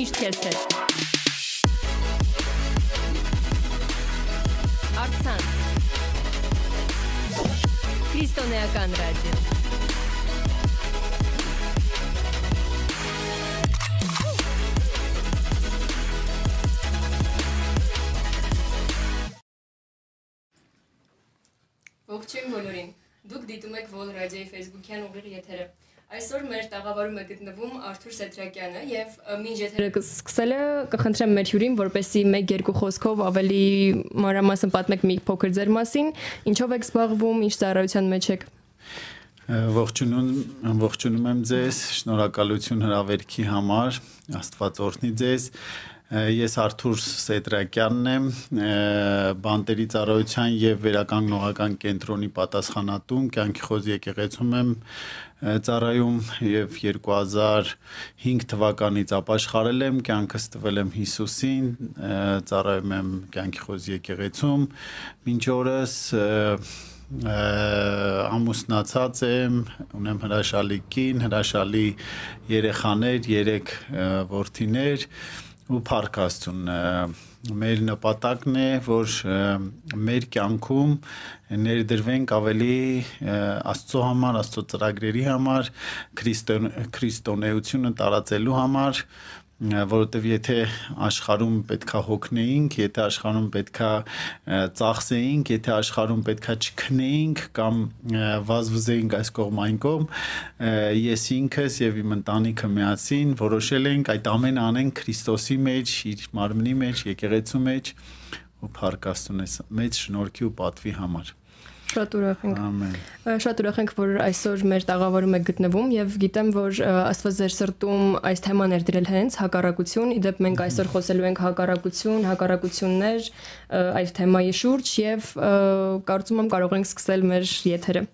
միշտ քեզ հետ։ Արցանց։ Քրիստոնեական ռադիո։ Ողջույն բոլորին։ Դուք դիտում եք Vol Radio-ի Facebook-յան ուղիղ եթերը։ Այսօր մեր տաղավարում է գտնվում Արթուր Սետրակյանը եւ մինչ եթերը սկսելը կխնդրեմ մեր հյուրին, որպեսի 1-2 խոսքով ավելի մանրամասն պատմեք մի փոքր ձեր մասին, ինչով եք զբաղվում, ինչ ծառայության մեջ եք։ Ողջունում, ողջունում եմ ձեզ, շնորհակալություն հրավերքի համար, Աստված օրհնի ձեզ։ Ես Արթուր Սետրակյանն եմ, բանտերի ծառայության եւ վերականգնողական կենտրոնի պատասխանատուն, կյանքի խոզ եկեղեցում եմ ծառայում եւ 2005 թվականից ապաշխարել եմ, կյանքս տվել եմ Հիսուսին, ծառայում եմ կյանքի խոզ եկեղեցում, մինչ օրս ամուսնացած եմ, ունեմ հրաշալի կին, հրաշալի երեխաներ, 3 որդիներ, ու Փարք Աստծուն մեր նպատակն է որ մեր կյանքում ներդրվենք ավելի Աստծո համար, Աստծո ծրագրերի համար, քրիստոնեությունը տարածելու համար, որովհետև եթե աշխարհում պետքա հոգնեինք, եթե աշխարհում պետքա ծախսեինք, եթե աշխարհում պետքա չքնեինք կամ վազվզեինք այս կողմ այն կողմ, ես ինքս եւ իմ ընտանիքը միասին որոշել ենք այդ ամենը անենք Քրիստոսի մեջ, իր մարմնի մեջ, եկեղեցու մեջ ու փառքաստունես մեծ շնորհքի ու պատվի համար։ Շատ ուրախ ենք։ Ամեն։ Շատ ուրախ ենք, որ այսօր մեր տաղավարում եք գտնվում եւ գիտեմ, որ Աստված ձեր սրտում այս թեման էր դրել հենց հակառակություն։ Իդեպ մենք այսօր խոսելու ենք հակառակություն, հակառակություններ այդ թեմայի շուրջ եւ կարծում եմ կարող ենք սկսել մեր եթերը։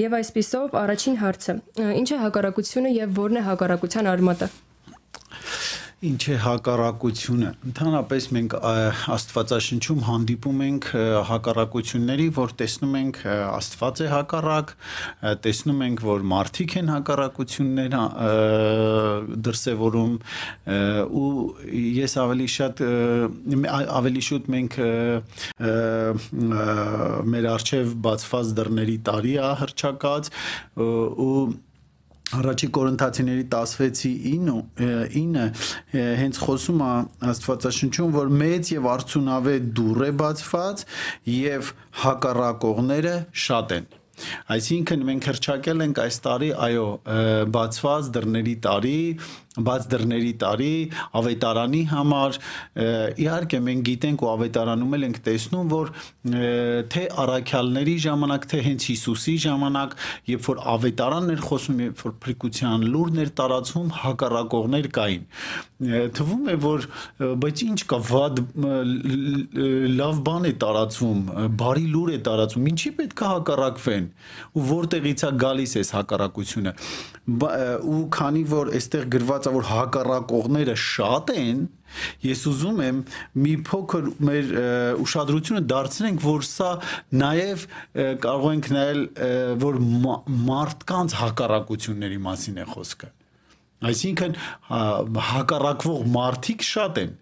Եվ այսպիսով առաջին հարցը. Ինչ է հակառակությունը եւ ո՞րն է հակառակության արմատը ինչ է հակառակությունը ընդհանրապես մենք աստվածաշնչում հանդիպում ենք հակառակությունների որ տեսնում ենք աստված է հակառակ տեսնում ենք որ մարդիկ են հակառակություններ դրսևորում ու ես ավելի շատ ավելի շուտ մենք մեր արչև բացված դռների տարի է հրճակած ու Առաջի Կորինթացիների 16-ի 9-ը հենց խոսում է Աստվածաշնչում, որ մեծ եւ արցունավետ դուռ է բացված եւ հակառակողները շատ են։ Այսինքն մենք հրճակել ենք այս տարի, այո, բացված դռների տարի, բաց դռների տարի ավետարանի համար իհարկե մենք գիտենք ու ավետարանում ենք տեսնում որ թե առաքյալների ժամանակ թե հենց Հիսուսի ժամանակ երբ որ ավետարանն էր խոսում երբ որ փրկության լուրն էր տարածվում հակառակողներ կային թվում է որ բայց ինչ կա վատ լավ բան է տարածվում բարի լուր է տարածվում ինչի պետք է հակառակվեն ու որտեղից է գալիս այս հակառակությունը ու քանի որ այստեղ գրված ստացա որ հակառակողները շատ են ես ուզում եմ մի փոքր մեր ուշադրությունը դարձնենք որ սա նաև կարող ենք նայել որ մարդկանց հակառակությունների մասին է խոսքը այսինքն հակառակվող մարդիկ շատ են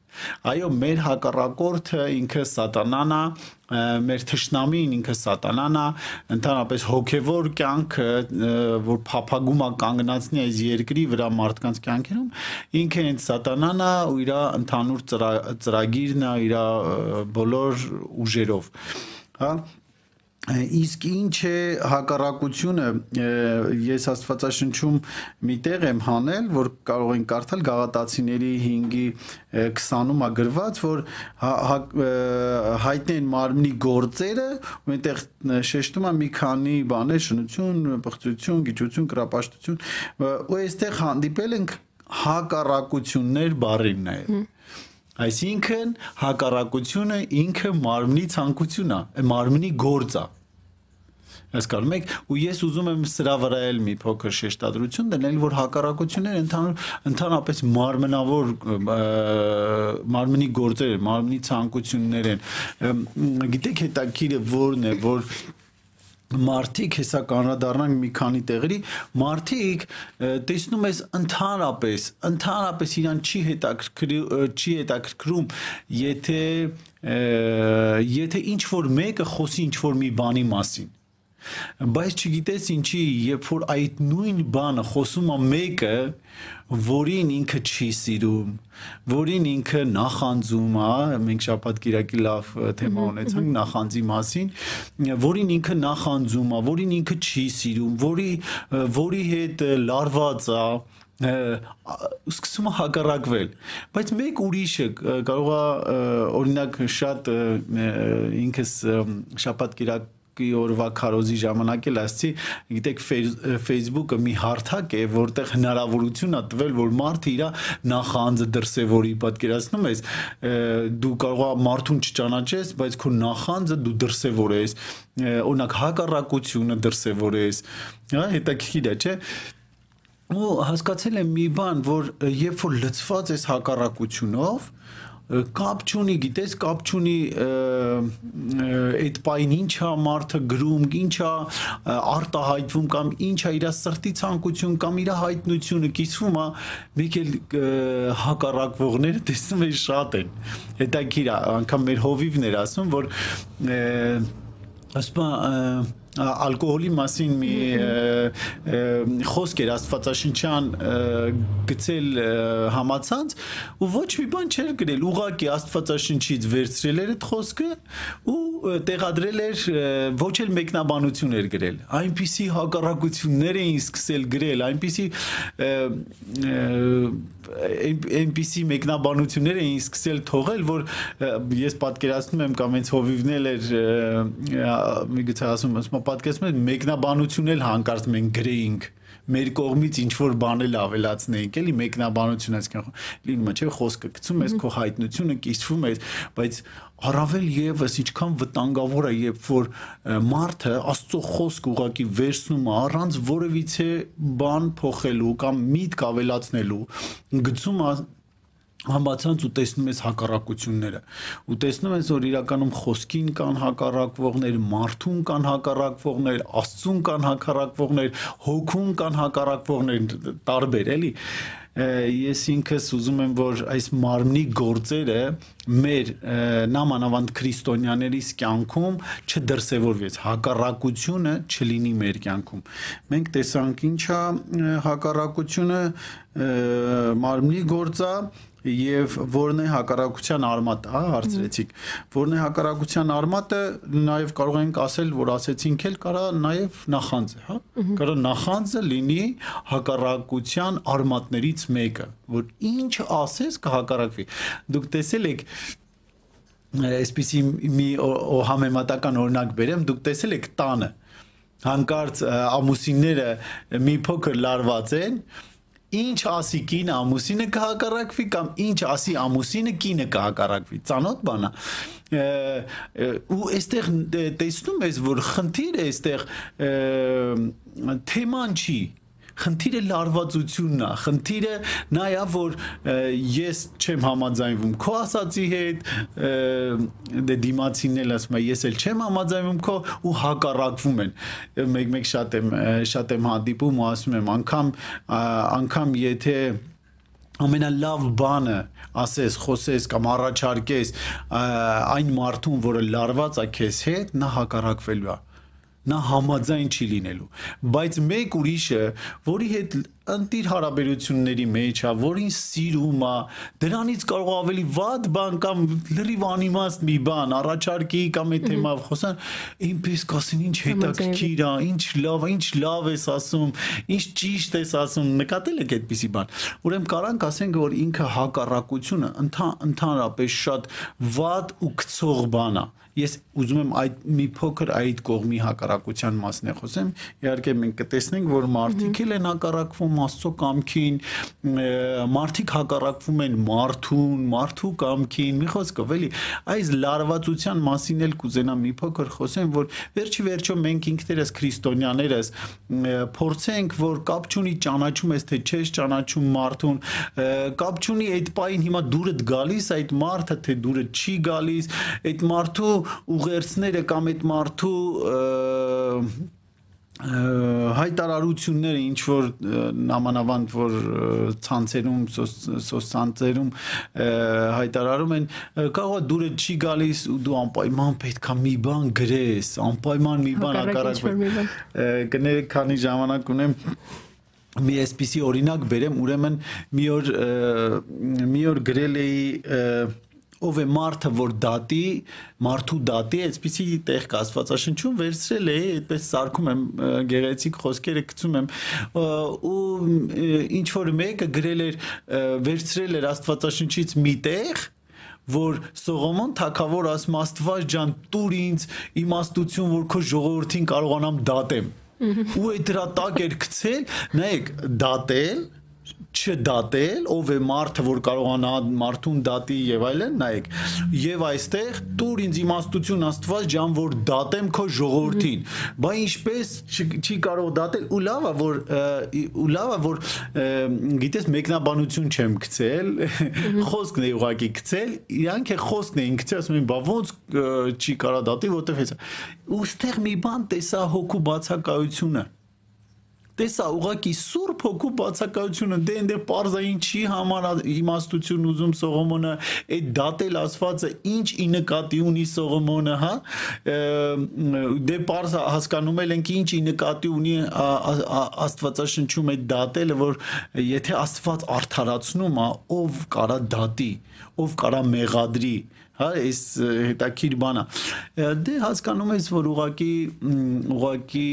Այո, մեր հակառակորդը ինքը սատանան է, մեր թշնամին ինքը սատանան է, ընդհանրապես հոգևոր կյանքը, որ փափագում է կանգնացնի այս երկրի վրա մարդկանց կյանքերում, ինքը հենց սատանան է ու իր ընդհանուր ծրագիրն է իր բոլոր ուժերով։ Հա իսկ ինչ է հակառակությունը ես աստվածաշնչում մի տեղ եմ հանել որ կարող են կարդալ գաղատացիների 5-ի 20-ում է գրված որ հա, հա, հայտնեն մարմնի գործերը ու այնտեղ շեշտում է մի քանի բաներ շնություն, բխծություն, գիճություն, կրապաշտություն ու այստեղ հանդիպել ենք հակառակություններ բառին նաև Այսինքն հակառակությունը ինքը մարմնի ցանկությունն է, մարմնի գործ է։ Հասկանում եք, ու ես ուզում եմ սրա վրա էլ մի փոքր շեշտադրություն դնել, որ հակառակությունները ընդհանուր ընդհանրապես մարմնավոր մարմնի գործեր, մարմնի ցանկություններ են։ Գիտեք հետաքրիրը ո՞րն է, որ մարդիկ հեսա կանրադառնանք մի քանի տեղերի մարդիկ տեսնում ես ընդհանրապես ընդհանրապես իրան չի հետաքրքրում չի հետաքրքրում եթե եթե ինչ որ մեկը խոսի ինչ որ մի բանի մասին բայց չգիտես ինչի երբ որ այդ նույն բանը խոսում է մեկը որին ինքը չի սիրում որին ինքը նախանձում է մենք շաբաթ կիրակի լավ թեմա ունեցանք նախանձի մասին որին ինքը նախանձում է որին ինքը չի սիրում որի որի հետ լարված է սկսում է հակառակվել բայց մեկ ուրիշը կարող է օրինակ շատ ինքս շաբաթ կիրակ կի օրվա քարոզի ժամանակ էլ ասցի, գիտեք Facebook-ը մի հարթակ է, որտեղ հնարավորություն է տվել, որ մարդը իր նախանձը դրսևորի, պատկերացնում ես, դու կարող ես մարդուն չճանաչես, բայց քո նախանձը դու դրսևորես, օրինակ հակառակությունը դրսևորես, հա, հետաքրքիր է, չէ՞ ու հասկացել եմ մի բան, որ երբ որ լծված ես հակառակությունով, կապ չունի, գիտես, կապ չունի այդ պայն ինչա մարդը գրում, ինչա արտահայտվում կամ ինչա իր սրտի ցանկություն կամ իր հայտնությունը կիսվում է, մեկ էլ հակառակվողները տեսնում են շատ են։ Հետաքրիր, անգամ մեր հովիվներ ասում, որ ասում ալկոհոլի մասին մի խոսք էր աստվածաշնչյան գցել համացանց ու ոչ մի բան չէր գրել ուղակի աստվածաշնչից վերցրել էր այդ խոսքը ու տեղադրել էր ոչ էլ մեկնաբանություն էր գրել այնպիսի հակառակություններ էին սկսել գրել այնպիսի այնպիսի մեկնաբանություններ էին սկսել թողել որ ես պատկերացնում եմ կամ հենց հովիվնել էր միգուցե ասում ասում պատկերացնում եմ մեկնաբանություն էլ հանկարծ մենք գրեինք մեր կողմից ինչ որ բան էլ ավելացնեինք, էլի մեկնաբանություն այսքան լինում է, չէ՞, խոսքը գցում ես քո հայտնությունը, կիսվում ես, բայց առավել եւս ինչքան վտանգավոր է, երբ որ մարդը Աստծո խոսք ուղակի վերցնում է առանց որևիցե բան փոխելու կամ միտք ավելացնելու, գցում է համացանց ու տեսնում ես հակառակությունները ու տեսնում ես որ իրականում խոսքին կան հակառակվողներ, մարդուն կան հակառակվողներ, աստծուն կան հակառակվողներ, հոգուն կան հակառակվողներ, տարբեր էլի ես ինքս ուզում եմ որ այս մարմնի գործերը մեր նամանավանդ քրիստոնյաներիս կյանքում չդրսևորվեց հակառակությունը չլինի մեր կյանքում մենք տեսանք ինչա հակառակությունը մարմնի գործա եւ որն է հակառակության արմատը, հա, հարցրեցիք։ Որն է հակառակության արմատը, նաեւ կարող ենք ասել, որ ասեցինք էլ կարա նաեւ նախանձը, հա։ Կարա նախանձը լինի հակառակության արմատներից մեկը, որ ինչ ասես կհակառակվի։ Դուք տեսել եք այսպիսի մի համեմատական օրինակ բերեմ, դուք տեսել եք տանը հանկարծ ամուսինները մի փոքր լարված են, ինչ ասի կինը ամուսինը կհակառակվի կամ ինչ ասի ամուսինը կինը կհակառակվի ծանոթ բանա ու այստեղ տեսնում ես որ խնդիրը այստեղ թեման չի խնդիրը լարվածությունն է խնդիրը նա է որ ես չեմ համաձայնվում քո ասացի հետ դե դիմացինն էլ ասում է ես էլ չեմ համաձայնվում քո ու հակառակվում են մեկ-մեկ շատ եմ շատ եմ հանդիպում ու ասում եմ անգամ անգամ եթե ամենալավ բանը ասես, խոսես կամ առաջարկես այն մարդուն, որը լարված է քեզ հետ, նա հակառակվելու է նա համաձայն չի լինելու բայց մեկ ուրիշը որի հետ ընտիր հարաբերությունների մեջ է որին սիրում է դրանից կարող ավելի վատ բան կամ լրիվ անիմաստ մի բան առաջարկի կամ այդ թեմայով խոսան այնպես կասեն ինչ հետաքրքիր է ինչ լավ ինչ լավ ես ասում ինչ ճիշտ ես ասում նկատել եք այդպիսի բան ուրեմն կարանք ասենք որ ինքը հակառակությունը ընդհանրապես շատ վատ ու գցող բան է ես ուզում եմ այդ մի փոքր այդ կողմի հակառակության մասն է խոսեմ իհարկե մենք կտեսնենք որ մարդիկ էլ են հակառակվում հակառակվում Աստծո կամքին, մարդիկ հակառակվում են մարդուն, մարդու կամքին, մի խոսքով էլի, այս լարվածության մասին էլ կուզենամ մի փոքր խոսեմ, որ վերջի վերջո մենք ինքներս քրիստոնյաներս փորձենք, որ կապ չունի ճանաչում ես թե չես ճանաչում մարդուն, կապ չունի այդ պայն հիմա դուրդ գալիս այդ մարդը թե դուրը չի գալիս, այդ մարդու ուղերձները կամ այդ մարդու հայտարարությունները ինչ որ նամանավանդ որ ցանցերում սոցցանցերում հայտարարում են կարող դուրը չի գալիս ու դու անպայման պետքա մի բան գրես անպայման մի բան հակառակ կներեք քանի ժամանակ ունեմ մի էսպիսի օրինակ բերեմ ուրեմն մի օր մի օր գրել էի ով է մարդը որ դատի մարդու դատի այսպեսի տեղ կասվածաշնչում վերցրել է այդպես սարքում եմ գեղեցիկ խոսքերը գցում եմ ու ինչ որ մեկը գրել էր վերցրել էր աստվածաշնչից մի տեղ որ Սողոմոն թակավոր ասում Աստված ջան տուր ինձ իմաստություն որ քո ժողովրդին կարողանամ դատեմ ու այդ դրա տակ էր գցել նայեք դատել չդատել, ով է մարդը, որ կարողանա մարդուն դատի եւ այլն, նայեք։ Եվ այստեղ դուր ինձ իմաստություն Աստված ջան, որ դատեմ քո ժողովրդին։ Բա ինչպես չի կարող դատել ու լավ է որ ու լավ է որ գիտես մեկնաբանություն չեմ գցել, խոսքն է ուղակի գցել, իրանք է խոսքն էին գցել, ասում են, բա ոնց չի կարող դատի, որտեվ հեսա։ Ու ստեղ մի բան տեսա հոգու բացակայությունը տեսա ուղակի սուրբ հոգու բացակայությունը դե ընդ parzayin չի համար իմաստություն ուզում Սողոմոնը այդ դատել ասվածը ինչ ի նկատի ունի Սողոմոնը հա դե parza հասկանում ենք ինչ ի նկատի ունի Աստվածաշնչում այդ դատելը որ եթե Աստված արդարացնում է ով կարա դատի ով կարա մեղադրի հա այս հետաքրիր բանա դե հասկանում ես որ ուղակի ուղակի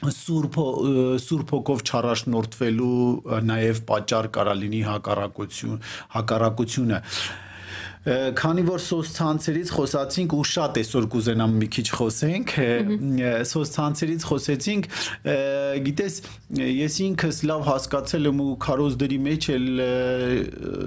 սուրբ սուրբ հոգով չարաշնորթվելու նաև պատճառ կարա լինի հակառակություն հակառակությունը քանի որ սոցցանցերից խոսացինք ու շատ այսօր կուզենամ մի քիչ խոսենք սոցցանցերից խոսեցինք գիտես ես ինքս լավ հասկացել եմ ու քարոզների մեջ էլ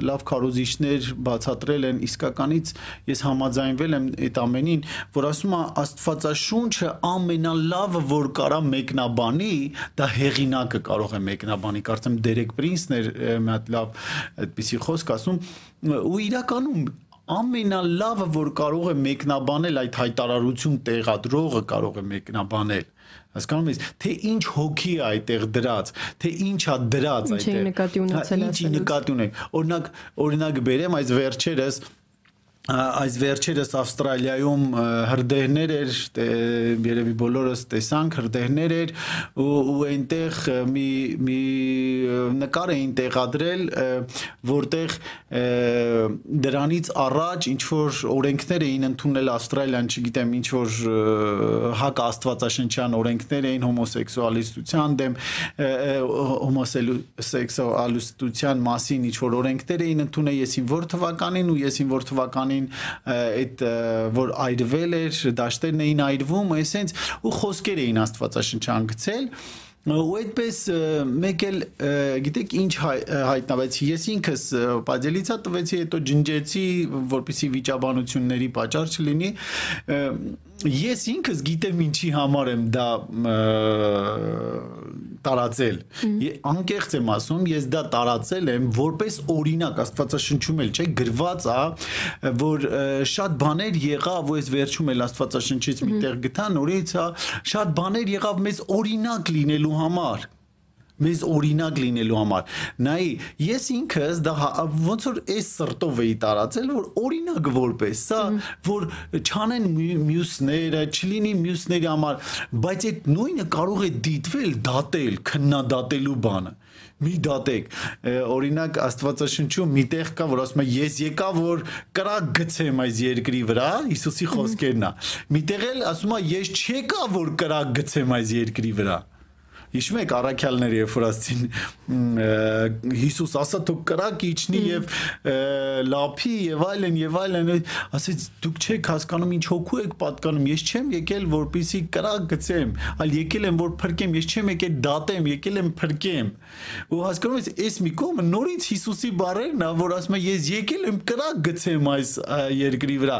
լավ քարոզիչներ բացատրել են իսկականից ես համաձայնվել եմ այդ ամենին որ ասում է աստվածաշունչը ամենալավը որ կարա մեկնաբանի դա հեղինակը կարող է մեկնաբանի կարծեմ Դերեկ Պրինսն էր մի հատ լավ այդպիսի խոսք ասում ու իրականում ամենալավը որ կարող է մեկնաբանել այդ հայտարարություն տեղադրողը կարող է մեկնաբանել հասկանում ես թե ինչ հոգի է այդտեղ դրած թե ինչա դրած այդտեղ ինչ նկատի ունեցել ասել ինչ նկատի ունեք օրինակ օրինակ բերեմ այս վերջերս այս վերջերս Ավստրալիայում հրդեհներ էր, երևի բոլորս տեսանք հրդեհներ էր ու ու այնտեղ մի մի նկար էին տեղադրել, որտեղ դրանից առաջ ինչ որ օրենքներ էին ընդունել Ավստրալիան, չգիտեմ, ինչ որ հակ աստվածաշնչյան օրենքներ էին հոմոսեքսուալիստության դեմ հոմոսեքսուալիստության մասին ինչ որ օրենքներ էին ընդունել, եսին որ թվականին ու եսին որ թվականին բանին այդ որ այրվել էր, դաշտերն էին այրվում, այսենց ու խոսքեր էին Աստվածաշնչան գցել ու այդպես մեկ էլ գիտեք ինչ հայտնվեց. Ես ինքս պատելիցա տվեցի հետո ջնջեցի որպեսի վիճաբանությունների պատճառ չլինի ես ինքս գիտեմ ինչի համար եմ դա տարածել։ Անկեղծ եմ ասում, ես դա տարածել եմ որպես օրինակ Աստվածաշնչում էլ, չէ, գրված է, որ շատ բաներ եղավ, ու ես վերջում էլ Աստվածաշնչից միտեղ գտա, նորից է, շատ բաներ եղավ մեզ օրինակ լինելու համար մեզ օրինակ լինելու համար։ Նայ, ես ինքս դա հա, ոնց որ այս սրտով էի տարածել, որ օրինակ որպես, սա որ չանեն մյուսները, չլինի մյուսների համար, բայց այդ նույնը կարող է դիտվել, դատել, քննադատելու բանը մի դատեք օրինակ աստվածաշնչում մի տեղ կա որ ասում է ես եկա որ կրակ գցեմ այս երկրի վրա Հիսուսի խոսքերն է միտեղ էլ ասում է ես չեկա որ կրակ գցեմ այս երկրի վրա հիշում եք առաքյալները երբ որ ասցին Հիսուս ասա դու կրակ իջնի եւ լափի եւ այլն եւ այլն ասեց դուք չեք հասկանում ինչ հոգու եք պատկանում ես չեմ եկել որպիսի կրակ գցեմ այլ եկել եմ որ փրկեմ ես չեմ եկել դատեմ եկել եմ փրկեմ ու հասկանում ես այս մի կողմը նորից Հիսուսի բառերն ա որ ասում է ես եկել եմ կրակ գցեմ այս երկրի վրա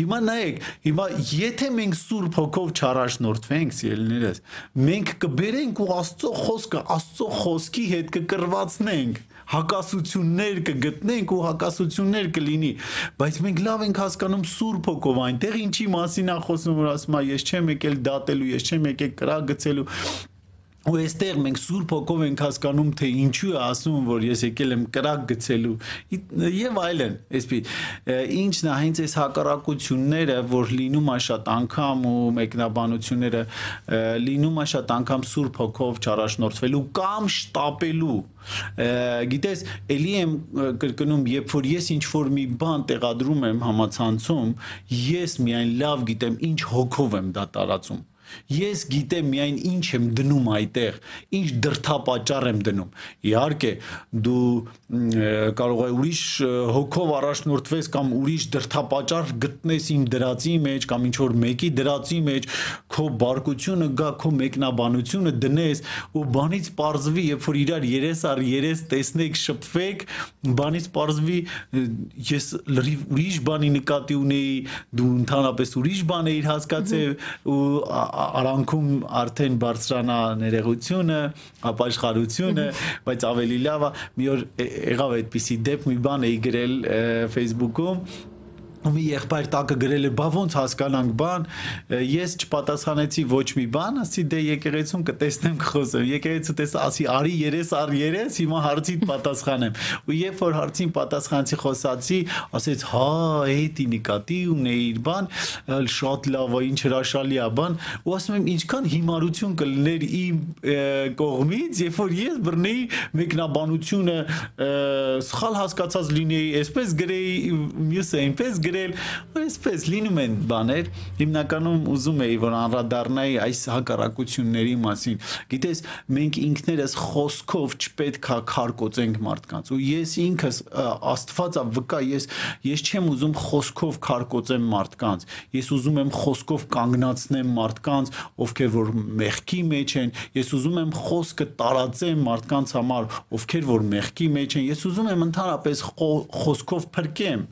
հիմա նայեք հիմա եթե մենք Սուրբ Հոգով չարաշնորթվենք սիրելիներս մենք կբերենք ու Աստծո խոսքը Աստծո խոսքի հետ կկրվածնենք հակասություններ կգտնենք ու հակասություններ կլինի բայց մենք լավ ենք հասկանում Սուրբ Հոգով այնտեղ ինչի մասին է խոսում որ ասում է ես չեմ եկել դատելու ես չեմ եկել կրակ գցելու ու այստեղ մենք Սուրբ Հոգով ենք հասկանում թե ինչու է ասում որ ես եկել եմ կրակ գցելու եւ այլն այսպի ինչն է հենց այս հակառակությունները որ լինում է շատ անգամ ու մեկնաբանությունները լինում է շատ անգամ Սուրբ Հոգով չարաշնորթվելու կամ շտապելու գիտես ելի եմ կրկնում երբ որ ես ինչ որ մի բան տեղադրում եմ համացանցում ես միայն լավ գիտեմ ինչ հոգով եմ դա տարածում Ես գիտեմ միայն ինչ եմ դնում այդտեղ, ինչ դրթապաճառ եմ դնում։ Իհարկե, դու կարող ես ուրիշ հոգով առաջնորդվես կամ ուրիշ դրթապաճառ գտնես իմ դրածի մեջ կամ ինչ որ մեկի դրածի մեջ, քո բարկությունը գա, քո մեկնաբանությունը դնես ու բանից parzvi, երբ որ իրար երես առ երես տեսնեք, շփվեք, բանից parzvi ես լրիվ ուրիշ բանի նկատի ունեի, դու ընդհանրապես ուրիշ բան էիր հասկացել ու արանքում արդեն բարձրանա ներեղությունը, ապաշխարությունը, բայց ավելի լավ է մի օր եղավ այդպիսի դեպք, մի բան էի գրել Facebook-ում ու մի եղբայր տակը գրել է, բա ոնց հասկանանք բան, ես չպատասխանեցի ոչ մի բան, ասի դե եկեղեցում կտեսնեմ կխոսեմ։ Եկեղեցու տես ասի արի երես առ երես, հիմա հարցիդ պատասխանեմ։ Ու երբ որ հարցին պատասխանեցի խոսացի, ասեց հա, էդի նկատի ունեի իր բան, շատ լավ է, ինչ հրաշալի է բան, ու ասում եմ ինչքան հիմարություն կլներ իմ կողմից, երբ որ ես բռնեի մեկնաբանությունը սխալ հասկացած լինեի, այսպես գրեի, մյուսը այնպես գրել, այսպես լինում են բաներ։ Հիմնականում ուզում էի, որ անդրադառնայի այս հակառակությունների մասին։ Գիտես, մենք ինքներս խոսքով չպետք է քարկոծենք մարդկանց։ Ու ես ինքս Աստվածա վկա, ես ես չեմ ուզում խոսքով քարկոծեմ մարդկանց։ Ես ուզում եմ խոսքով կանգնացնեմ մարդկանց, ովքեր որ մեղքի մեջ են։ Ես ուզում եմ խոսքը տարածեմ մարդկանց համար, ովքեր որ մեղքի մեջ են։ Ես ուզում եմ ընդհանրապես խոսքով փրկեմ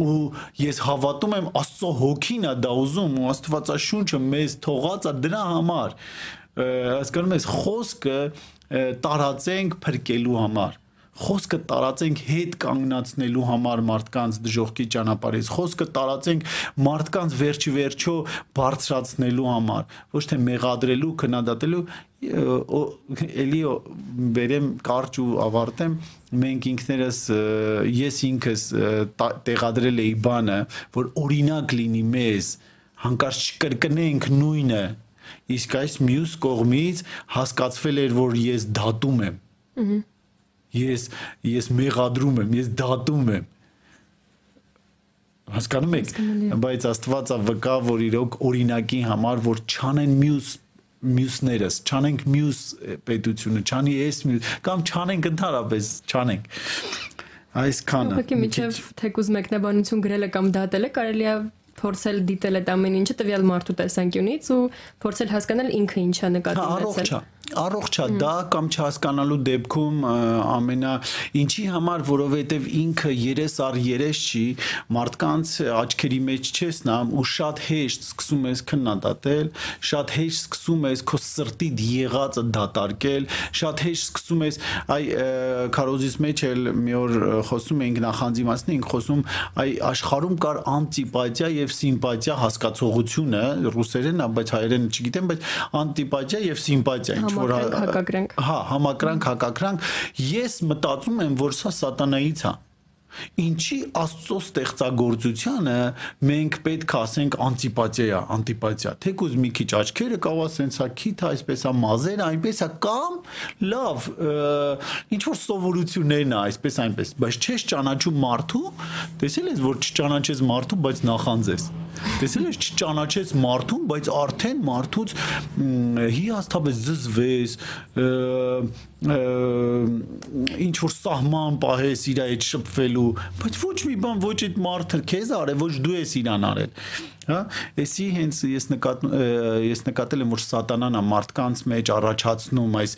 ու ես հավատում եմ Աստծո հոգին է դա ուզում ու Աստվածաշունչը մեզ թողած է դրա համար հասկանում ես խոսքը տարածենք փրկելու համար խոսքը տարածենք հետ կանգնացնելու համար մարդկանց դժողքի ճանապարհից խոսքը տարածենք մարդկանց վերջի վերջո բարձրացնելու համար ոչ թե մեղադրելու քննադատելու էլի բերեմ կարճ ու ավարտեմ մենք ինքներս ես ինքս տեղադրել էի բանը որ օրինակ լինի մեզ հանկարծ չկրկնենք նույնը իսկ այս մյուս կողմից հասկացվել էր որ ես դատում եմ ես ես մեղադրում եմ ես դատում եմ հասկանում եք բայց աստվածը վկա որ իրոք օրինակի համար որ չանեն մյուս մյուսներս, չանենք մյուս պետությունը, չանի մյուս կամ չանենք ընդհանրապես, չանենք այսքանը։ Ուղղակի միջև թեկուզ մեկնաբանություն գրելը կամ դատելը կարելի է փորձել դիտել այդ ամեն ինչը տվյալ մարդու տեսանկյունից ու փորձել հասկանալ ինքը ինչա նկատի ունեցել։ Առողջ է առողջ է դա կամ չհասկանալու դեպքում ամենա ինչի համար որովհետև ինքը երես առ երես չի մարդկանց աչքերի մեջ չես նամ ու շատ հեշտ սկսում ես քննադատել շատ հեշտ սկսում ես քո սրտիդ եղածը դատարկել շատ հեշտ սկսում ես այ քարոզից մեջ էլ մի օր խոսում էինք նախանձի մասին էինք խոսում այ աշխարհում կար անտիպաթիա եւ սիմպաթիա հասկացողությունը ռուսերեն, բայց հայերեն չգիտեմ, բայց անտիպաթիա եւ սիմպաթիա ինչ որ հակակրանք հա համակրանք հակակրանք ես մտածում եմ որ սա սատանայից է Ինչի Աստծո ստեղծագործությանը մենք պետք է ասենք անտիպաթիա, անտիպաթիա։ Թեկուզ մի քիչ աչքերը կավա սենցա քիթ այսպես է մազերը, այնպես է կամ լավ, ինչ որ սովորություններն է այսպես այնպես, բայց չես ճանաչում մարդու, տեսել ես որ չճանաչես մարդու, բայց նախանձես։ Տեսել ես չճանաչեց մարդուն, բայց արդեն մարդուց հիաստապես զզվես, ինչ որ սահման պահես իր այդ շփվելու, բայց ոչ մի բան ոչ այդ մարդը քեզ արել, ոչ դու ես իրան արել հա? Էսի հենց ես նկատ ես նկատել եմ որ սատանան է մարդկանց մեջ առաջացնում այս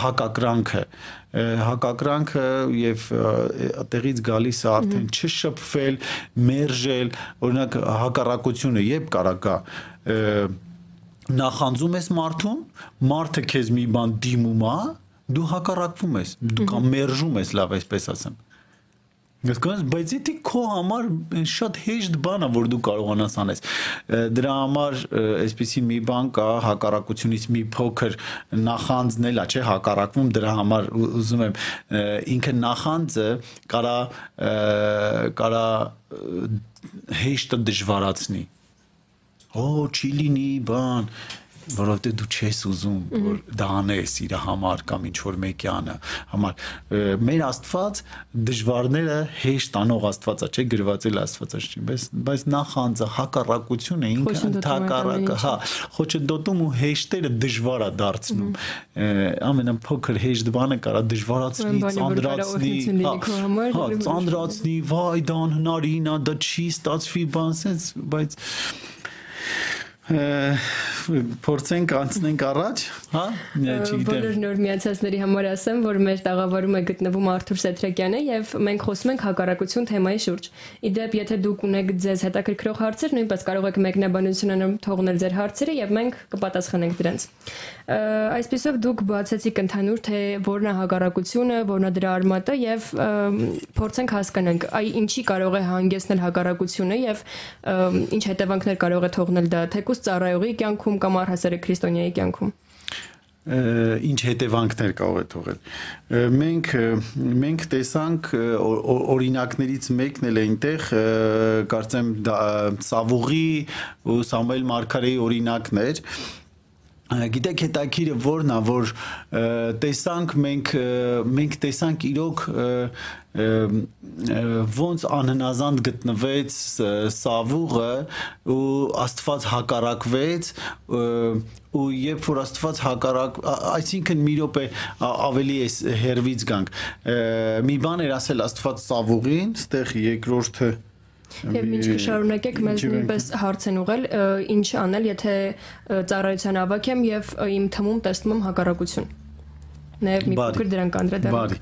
հակակրանքը հակակրանքը եւ տեղից գալիս է արդեն չշփվել, մերժել, օրինակ հակառակությունը երբ կարա գա նախանձում ես մարդուն, մարդը քեզ մի բան դիմում է, դու հակառակվում ես, դու կամ մերժում ես, լավ այսպես ասեմ։ Գիտես, բայց դա քո համար շատ հեշտ բան է, որ դու կարողանաս անես։ Դրա համար այսպեսի մի բան կա, հակառակությունից մի փոքր նախանձնել, չէ, հակառակվում դրա համար ուզում եմ ինքը նախանձը կարա կարա հեշտը դժվարացնի։ Օ, չի լինի բան, որովհետեւ դու չես ուզում որ դա անես իր համար կամ ինչ որ մեկյանը համար մեր Աստված դժվարները հեշտ անող Աստվածա չէ գրվածել Աստվածաշնչին բայց բայց նախանձը հակառակությունը ինքը ընդհակառակը հա խոչընդոտում ու հեշտերը դժվար է դարձնում ամենափոքր հեշտ բանը կարա դժվարացնի ծանրացնի հա, հա ծանրացնի վայ դա անհնարին է դա չի ստացվի բան sense բայց փորձենք անցնենք առաջ, հա? Չգիտեմ։ Բոլոր նոր միացածների համար ասեմ, որ մեր տաղավարում է գտնվում Արթուր Սեթրակյանը եւ մենք խոսում ենք հակառակություն թեմայի շուրջ։ Իդեպ, եթե դուք ունեք ձեզ հետաքրքրող հարցեր, նույնպես կարող եք մեկնաբանություններում թողնել ձեր հարցերը եւ մենք կպատասխանենք դրանց։ Այսպեսով դուք բացեցիք ընդհանուր թե որն է հակառակությունը, որն է դրա արմատը եւ փորձենք հասկանանք, այ ինչի կարող է հանգեցնել հակառակությունը եւ ինչ հետևանքներ կարող է թողնել դա թեկուս ծառայողի կյանքում կամ առհասարակ քրիստոնյայի կյանքում ինչ հետևանքներ կարող է թողել։ Մենք մենք տեսանք օրինակներից մեկն էլ այնտեղ կարծեմ Սավուղի ու Սամուել Մարկարեի օրինակներ, գիտեք հետաքրիրը որն է որ տեսանք մենք մենք տեսանք իրոք ոնց անհնազանդ գտնվեց Սավուղը ու Աստված հակարակվեց ու երբ որ Աստված հակարակ այսինքն մի րոպե ավելի էս հերվից գանք մի բան էր ասել Աստված Սավուղին, ստեղ երկրորդը Եվ ինչ կշարունակեք մեզ նույնպես հարց են ուղել, ինչ անել, եթե ծառայության ավակ եմ եւ իմ թմում տեսնում եմ հակառակություն։ Նաև մի փոքր դրան կանդրադառնանք։ Բարի։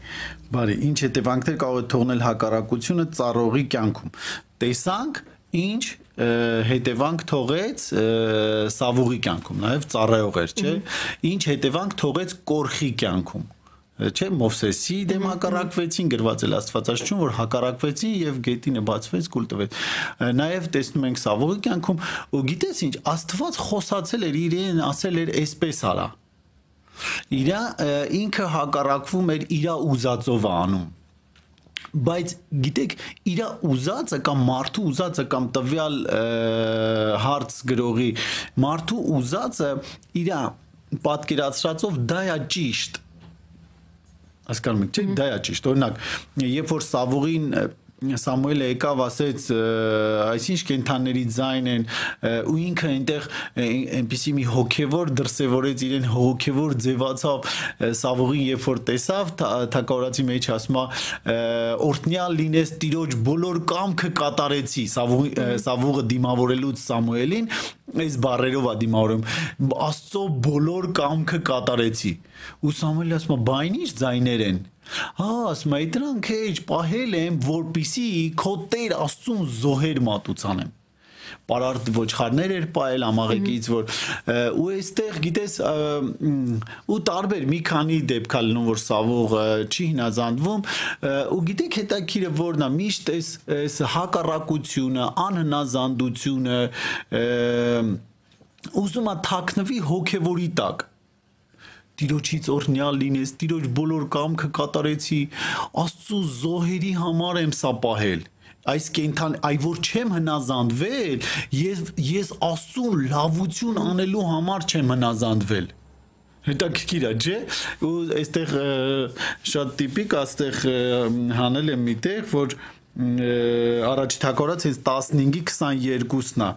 Բարի, ինչ հետևանքներ կարող է թողնել հակառակությունը ծառողի կյանքում։ Տեսանք ինչ հետևանք թողեց սավուղի կյանքում, նաև ծառայող էր, չէ՞։ Ինչ հետևանք թողեց կորխի կյանքում չէ Մովսեսի դեմ հակառակվեցին գրված էլ Աստվածաշունչում որ հակառակվեցին եւ գետինը բացվեց կուլ տվեց նաեւ տեսնում ենք Սավողի կյանքում ու գիտես ինչ Աստված խոսացել էր իրեն ասել էր այսպես արա իրա ինքը հակառակվում էր իրա ուզածով անում բայց գիտեք իրա ուզածը կամ մարդու ուզածը կամ տվյալ հարց գրողի մարդու ուզածը իրա պատկերացրածով դա է ճիշտ հասկանում եք, չէ՞, դա է ճիշտ։ Օրինակ, երբ որ Սավուղին Սամուելը եկավ ասեց այսինչ կենթանների ձայն են ու ինքը այնտեղ այնպիսի մի հոգևոր դրսևորեց իրեն հոգևոր ձևացավ Սավուղին երբ որ տեսավ թակավորացի մեջ ասում է օրտնյալ լինես տիրոջ բոլոր կամքը կատարեցի Սավուղը դիմավորելուց Սամուելին այս բառերով է դիմավորում Աստծո բոլոր կամքը կատարեցի ու Սամուելը ասում է բա ինչ ձայներ են Հա, ասում եմ, դրանք էջ պահել եմ, որպիսի քո Տեր Աստծուն զոհեր մատուցանեմ պարարտ ոչխարներ էր ողել ամաղեկից որ ու այստեղ գիտես ու տարբեր մի քանի դեպք ա լինում որ սավող չի հնազանդվում ու գիտեք հետաքրիրը որն է միշտ այս այս հակառակությունը անհնազանդությունը ուզում է թաքնվի հոգևորի տակ Տիրոջից օրնյալ լինես, Տիրոջ բոլոր կամքը կատարեցի, Աստծո զոհերի համար եմ սա պահել այս կենթան այ որ չեմ հնազանդվել ես ես աստծուն լավություն անելու համար չեմ հնազանդվել հետաքրքիր է չէ ու այստեղ շատ տիպիկ այստեղ հանել եմ միտեղ որ առաջի թակորած հենց 15-ի 22-ն է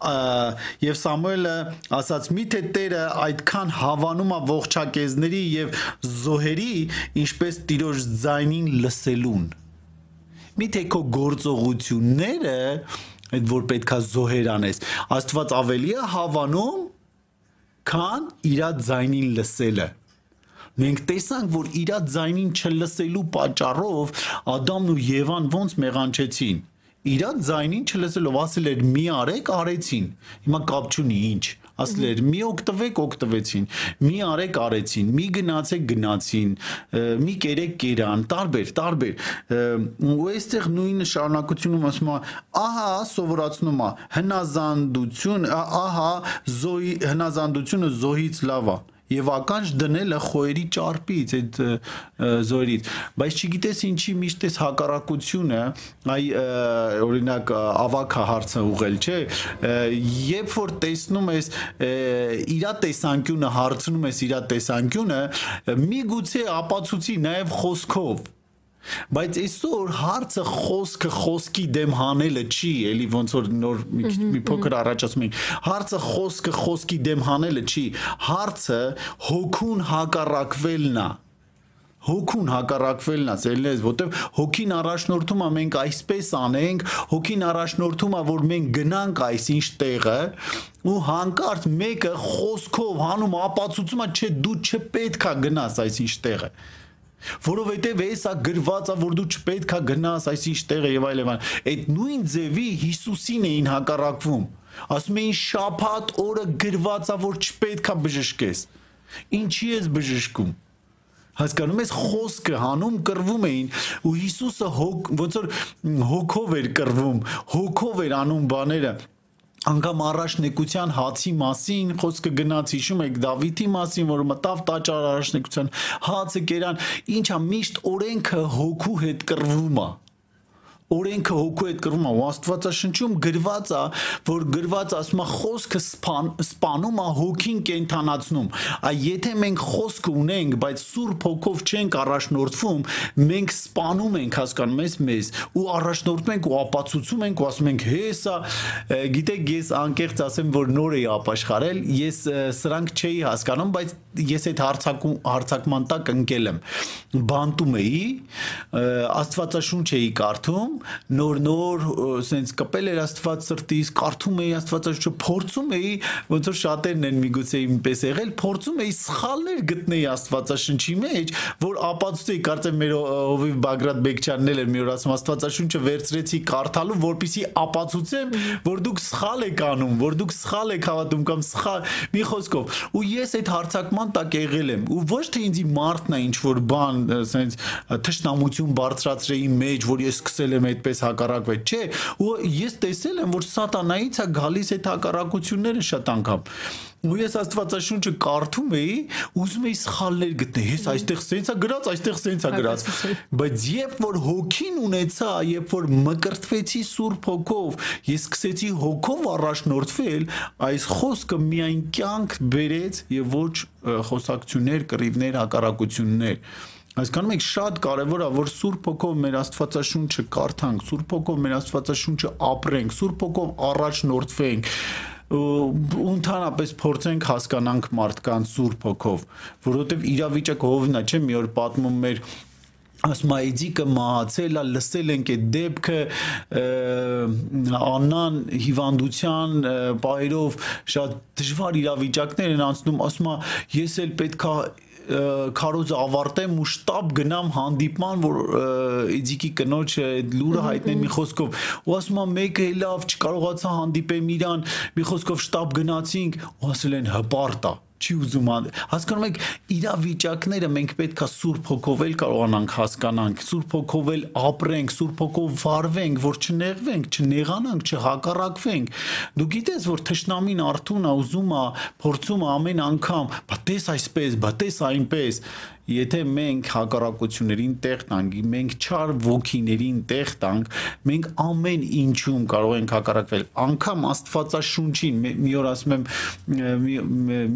եւ Սամուելը ասաց միթե Տերը այդքան հավանում է ողջակեզների եւ զոհերի ինչպես տիրոջ ձայնին լսելուն միթե քո գործողությունները այդ որ պետքա զոհեր անես աստված ավելի է հավանում քան իր ձայնին լսելը մենք տեսանք որ իր ձայնին չլսելու պատճառով Ադամն ու Եվան ոնց մեղանչեցին իրա ձայնին չլսելով ասել էր մի արեք արեցին հիմա կապ չունի ինչ ասել էր մի օգտվեք օգտվեցին մի արեք արեցին մի գնացեք գնացին մի կերեք կերան տարբեր տարբեր ու այստեղ նույն շարունակությունում ասում է. Ահա սովորացնում է հնազանդություն ահա զոհի հնազանդությունը զոհից լավ է եւ ականջ դնելը խոյերի ճարպից այդ զորից բայց չգիտես ինչի միշտ էս հակառակությունը այ օրինակ ավակա հարցը ուղել չէ երբ որ տեսնում ես իրա տեսանկյունը հարցնում ես իրա տեսանկյունը միգուցե ապացուցի նաեւ խոսքով Բայց այսօր հարցը խոսքը խոսքի դեմ հանելը չի, էլի ոնց որ նոր մի մի փոքր առաջ ասում էինք, հարցը խոսքը խոսքի դեմ հանելը չի, հարցը հոգուն հակառակվելն է հոգուն հակառակվելն է ցելնես որտեվ հոգին առաջնորդում է մենք այսպես անենք հոգին առաջնորդում է որ մենք գնանք այսինչ տեղը ու հանկարծ մեկը խոսքով հանում ապացուցում է չէ դու չպետքա գնաս այսինչ տեղը որովհետև էսա գրվածա որ դու չպետք է գնաս այսինչ տեղը եւ այլ եւ այլ այդ նույն ձևի Հիսուսին էին հակառակվում ասում էին շափատ օրը գրվածա որ չպետք է բժշկես ինչի ես բժշկում հասկանում ես խոսքը հանում կռվում էին ու Հիսուսը հոգ ոնց որ հոգով էր կռվում հոգով էր անում բաները անգամ առաջնեկության հացի մասին խոսքը գնաց հիշում եք Դավիթի մասին որ մտավ տաճար առաջնեկության հացը կերան ինչա միշտ օրենքը հոգու հետ կռվում է օրենքը հոգու հետ կրվում է ու Աստվածաշնչում գրված է, որ գրված ասում է խոսքը սպան, սպանում է հոգին կենթանացնում։ Այ եթե մենք խոսք ունենք, բայց Սուրբ հոգով չենք առաջնորդվում, մենք սպանում ենք, հասկանում ես մեզ, ու առաջնորդում ենք ու ապացուցում ենք ու ասում ենք հեսա, գիտեք, ես անկեղծ ասեմ, որ նոր էի ապաշխարել, ես սրանք չէի հասկանում, բայց ես այդ հարցակում հարցակման տակ ընկել եմ բանտում էի աստվածաշունչ էի կարդում նոր-նոր սենց կպել էր Աստված սրտից, կարդում էի Աստվածաշունչը, փորձում էի, ոնց որ շատերն են միգուցե ինպես եղել, փորձում էի սխալներ գտնել Աստվածաշունչի մեջ, որ ապացուցեի, կարծեմ մեր Հովիվ Բագրատ Բեկչյանն էլ էր մի օր ասում Աստվածաշունչը վերցրեցի կարդալու, որpիսի ապացուցեմ, որ դուք սխալ եք անում, որ դուք սխալ եք հավատում կամ սխալ մի խոսքով։ Ու ես այդ հարցակման տակ եղել եմ ու ոչ թե ինձի մարդն է ինչ որ բան, ասենց թշնամություն բարձրացրեի մեջ, որ ես սկսել եմ այդպես հակառակվել, չէ, ու ես տեսել եմ, որ սատանայից է գալիս այդ հակառակությունները շատ անգամ ու ես աստվածաշունչը կարդում էի, ուզում էի սխալներ գտնել։ Ես այստեղ սենցա գրած, այստեղ սենցա գրած։ Բայց երբ որ հոգին ունեցա, երբ որ մկրտվեցի Սուրբ Հոգով, ես սկսեցի հոգով առաջնորդվել, այս խոսքը միայն կյանք բերեց եւ ոչ խոսակցություններ, կռիվներ, հակառակություններ։ Հասկանում եք, շատ կարևոր է, որ Սուրբ Հոգով մեր Աստվածաշունչը կարդանք, Սուրբ Հոգով մեր Աստվածաշունչը ապրենք, Սուրբ Հոգով առաջնորդվենք ընդհանրապես փորձենք հասկանանք մարդկանց սուրբ հոգով, որովհետև իրավիճակը հովնա, չէ, մի օր պատմում մեր ասում այդիկը մահացել է լսել ենք այդ դեպքը աննան հիվանդության բայրով շատ դժվար իրավիճակներ են անցնում ասում ես էլ պետքա քարոզը ավարտեմ ու շտաբ գնամ հանդիպման, որ Իջիկի կնոջը այդ լուրը հայտնեն մի խոսքով։ Ու ասում եմ մեկը լավ չկարողացա հանդիպեմ իրան, մի խոսքով շտաբ գնացինք, ու ասել են հպարտա չի ուզում հասկանում եք իրավիճակները մենք պետքա սուրբ հոգով էլ կարողանանք հասկանանք սուրբ հոգով էլ ապրենք սուրբ հոգով վարվենք որ չնեղվենք չնեղանանք չհակառակվենք դու գիտես որ թշնամին արթուն է ուզում է փորձում ամեն անգամ բա տես այսպես բա տես այնպես եթե մենք հակառակություններին տեղ տանք, մենք չար ոգիներին տեղ տանք, մենք ամեն ինչում կարող ենք հակառակվել։ Անկամ Աստվածաշունչին մի օր ասում եմ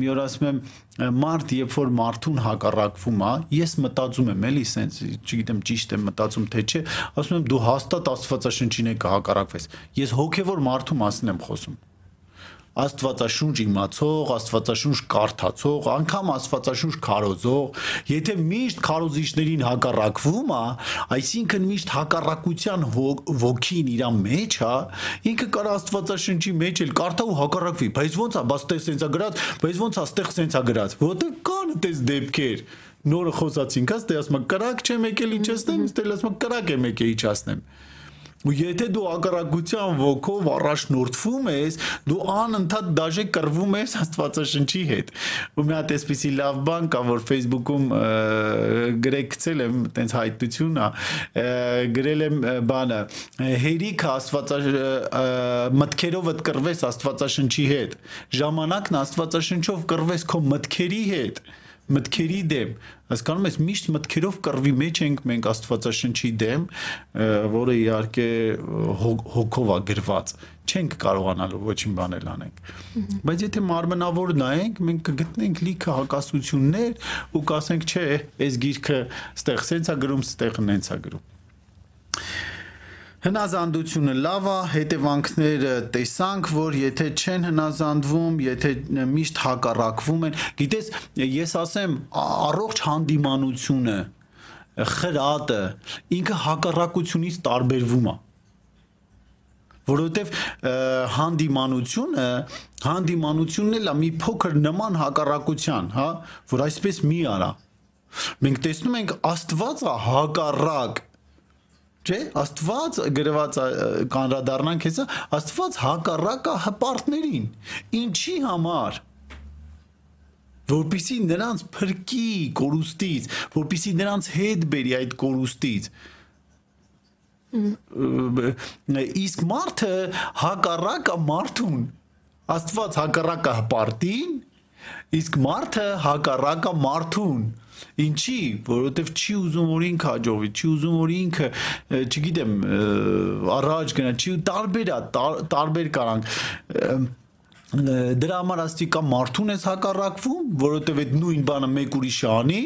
մի օր ասում եմ մարդ երբ որ մարդուն հակառակվում է, ես մտածում եմ, էլի սենց, չգիտեմ ճիշտ եմ մտածում թե չէ, ասում եմ դու հաստատ Աստվածաշնչին է կհակառակվես։ Ես հոգևոր մարդու մասին եմ խոսում։ Աստվածաշունչ իմացող, Աստվածաշունչ կարդացող, անգամ Աստվածաշունչ քարոզող, եթե միշտ քարոզիչներին հակառակվում է, այսինքն միշտ հակառակության ոգին իր մեջ է, ինքը կարող Աստվածաշունչի մեջ էլ կարդա ու հակառակվի, բայց ո՞նց է, բաց տես սենցա գրած, բայց ո՞նց է, ստեղ սենցա գրած, որովհետև կան այդպես դեպքեր նորը խոսացինք, ասես դե ասում կրակ չեմ եկել իջացնեմ, ստել ասում կրակ եմ եկել իջացնեմ։ Ու եթե դու ակարակության ոգով առաջնորդվում ես, դու անընդհատ դաժե կռվում ես Աստվածաշնչի հետ։ Ու մի հատ էսպիսի լավ բան կա, որ Facebook-ում գրեք գցել եմ, տենց հայտություն է, գրել եմ բանը, հերիք Աստվածա մտքերովդ կռվես Աստվածաշնչի հետ։ Ժամանակն Աստվածաշնչով կռվես քո մտքերի հետ մտքերի դեմ հասկանում ես միշտ մտքերով կռվի մեջ ենք մենք աստվածաշնչի դեմ որը իհարկե հոգով է գրված չենք կարողանալու ոչինչ բանել անենք բայց եթե մարմնավոր նայենք մենք կգտնենք լիքը հակասություններ ու կասենք չէ այս գիրքը ստեղ սենցա գրում ստեղ նենցա գրում Հնազանդությունը լավ է, հետևանքները տեսանք, որ եթե չեն հնազանդվում, եթե միշտ հակառակվում են, գիտես, ես ասեմ, առողջ հանդիմանությունը, խրատը ինքը հակառակությունից տարբերվում է որովհետև հանդիմանությունը հանդիմանությունն էլ է մի փոքր նման հակառակության, հա, որ այսպես մի արա։ Մենք տեսնում ենք Աստվածը հակառակ Չէ, Աստված գրված կանրադառնանք հեսա, Աստված հակառակ է հպարտներին։ Ինչի համար որpիսի նրանց փրկի կորուստից, որpիսի նրանց հետ բերի այդ կորուստից։ Իսկ մարդը հակառակ է մարդուն։ Աստված հակառակ է հպարտին, իսկ մարդը հակառակ է մարդուն։ Ինչի, որովհետև չի ուզում որ ինքը հաջողվի, չի ուզում որ ինքը, չգիտեմ, առաջ գնա, չի տարբեր է, տարբեր կարանք դրա համար աստի կա մարդուն ես հակառակվում, որովհետև այդ նույն բանը մեկ ուրիշը անի,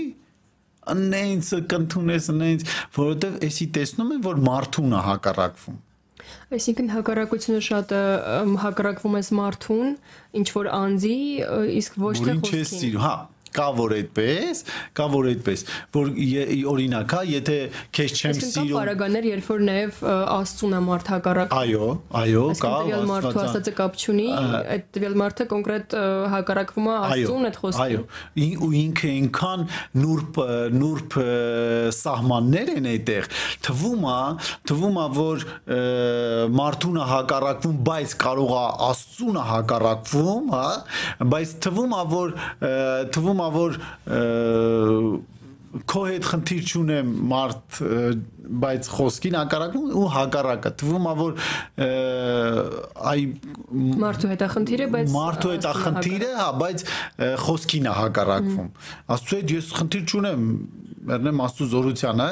նենց կընդունես նենց, որովհետև էսի տեսնում են որ մարդուն է հակառակվում Այսինքն հակառակությունը շատ հակառակվում ես մարդուն, ինչ որ անձի, իսկ ոչ թե խոսքին։ Հա, կա որ այդպես, կա որ այդպես, որ օրինակ, հա, եթե քեզ չեմ սիրում։ Կա բարագաներ, երբ որ նաև Աստծուն է մարդ հակառակ։ Այո, այո, կա։ Տվյալ մարդու ասածը կապ չունի, այդ տվյալ մարդը կոնկրետ հակառակվում է Աստծուն այդ խոսքին։ Այո, ու ինքը ինքան նուրբ նուրբ սահմաններ են այդտեղ։ Թվում է, թվում է, որ մարդունը հակառակվում, բայց կարող է Աստծունը հակառակվում, հա, բայց թվում է, որ թվում է որ քո հետ խնդիր չունեմ մարդ բայց խոսքին հակառակում ու հակառակը թվում է որ այ մարդու հետ է խնդիրը բայց մարդու հետ է խնդիրը հա բայց խոսքին է հակառակվում աստծո հետ ես խնդիր չունեմ մեռնեմ աստու զորությանը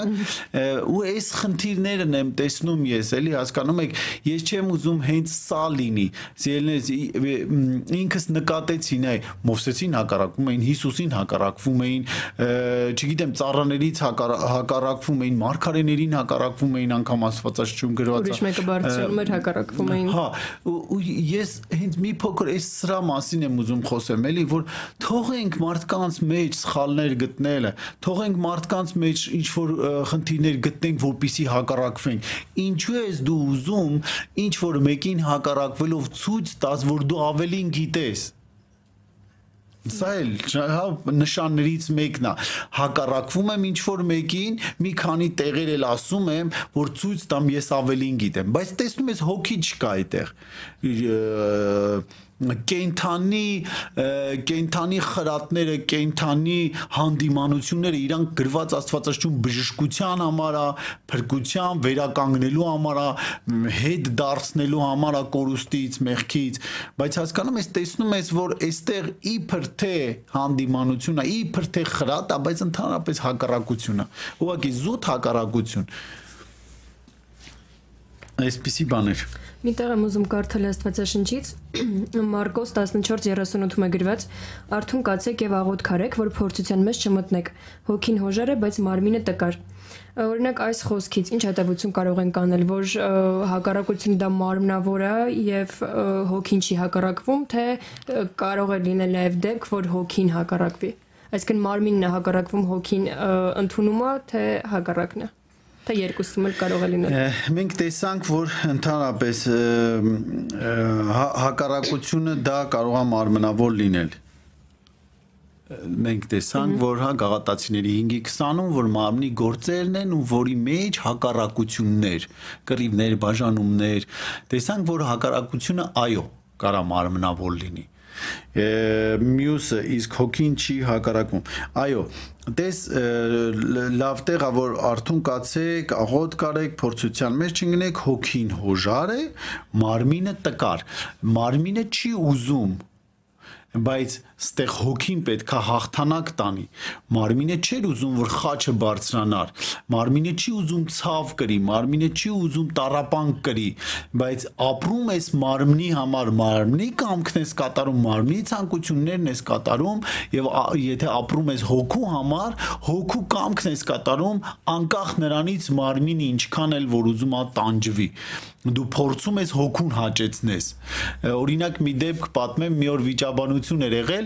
ու այս խնդիրներն եմ տեսնում ես էլի հասկանում եք ես չեմ ուզում հենց սա լինի սիրելիներս ինքս նկատեցին այ մովսեսին հակառակվում էին Հիսուսին հակառակվում էին չգիտեմ ծառաներից հակառակվում էին մարգարեներին հակառակվում էին անգամ աստվածաշունչ գրված ուրիշ մեկը բարձրանում էր հակառակվում էին հա ու ես հենց մի փոքր այս սրա մասին եմ ուզում խոսեմ էլի որ թողենք մարդկանց մեջ սխալներ գտնելը թողենք մարդ մարդկանց մեջ ինչ որ խնդիրներ գտնենք, որpիսի հակառակվենք։ Ինչու ես դու ուզում ինչ որ մեկին հակառակվելով ցույց տաս, որ դու ավելին գիտես։ Սա էլ հա նշաններից մեկն է։ Հակառակվում եմ ինչ որ մեկին, մի քանի տեղեր էլ ասում եմ, որ ցույց տամ ես ավելին գիտեմ, բայց տեսնում ես հոգի չկա այդտեղ կենթանի կենթանի խրատները, կենթանի հանդիմանությունները իրանք գրված Աստվածաշունչ բժշկության համար է, փրկության, վերականգնելու համար է, հետ դարձնելու համար է կորուստից, մեղքից, բայց հասկանում ես, տեսնում ես, որ այստեղ իբր թե հանդիմանություն է, իբր թե խրատ է, բայց ընդհանրապես հակառակություն է։ Ուղղակի զուտ հակառակություն այսպիսի բաներ Մի տեղ եմ ուզում կարդալ Աստվածաշնչից Մարկոս 14:38-ում է գրված. Արթուն կացեք եւ աղոտ քարեք, որ փորձության մեջ չմտնեք։ Հոգին հոժար է, բայց մարմինը տկար։ Օրինակ այս խոսքից ինչ հետևություն կարող են կանել, որ հակառակությունը դա մարմնավոր է եւ հոգին չի հակառակվում, թե կարող է լինել նաեւ դեպք, որ հոգին հակառակվի։ Այսինքն մարմինն է հակառակվում հոգին ընդունում է, թե հակառակն է թե երկուսում էլ կարող է լինել։ Մենք տեսանք, որ ընդհանրապես հա, հակառակությունը դա կարող է մարմնավոր լինել մենք տեսանք, որ հա գաղատացիների 5-ի 20-ում որ մարմնի գործերն են ու որի մեջ հակառակություններ, կռիվներ, բաժանումներ, տեսանք, որ հակառակությունը այո, կարա մարմնավոր լինի մյուսը իսկ հոգին չի հակարակվում այո դες լավ տեղա որ արթուն կացեք աղոտ կարեք փորձության մեջ չընկնեք հոգին հոժար է մարմինը տկար մարմինը չի ուզում բայց ստեղ հոգին պետքա հաղթանակ տանի մարմինը չէր ուզում որ խաչը բարձրանար մարմինը չի ուզում ցավ կրի մարմինը չի ուզում տարապանք կրի բայց ապրում ես մարմնի համար մարմնի կամքն ես կատարում մարմնի ցանկություններն ես կատարում եւ եթե ապրում ես հոգու համար հոգու կամքն ես կատարում անկախ նրանից մարմինը ինչքան էլ որ ուզում ա տանջվի դու փորձում ես հոգուն հաճեցնես օրինակ մի դեպք պատմեմ մի օր վիճաբանություն էր եղել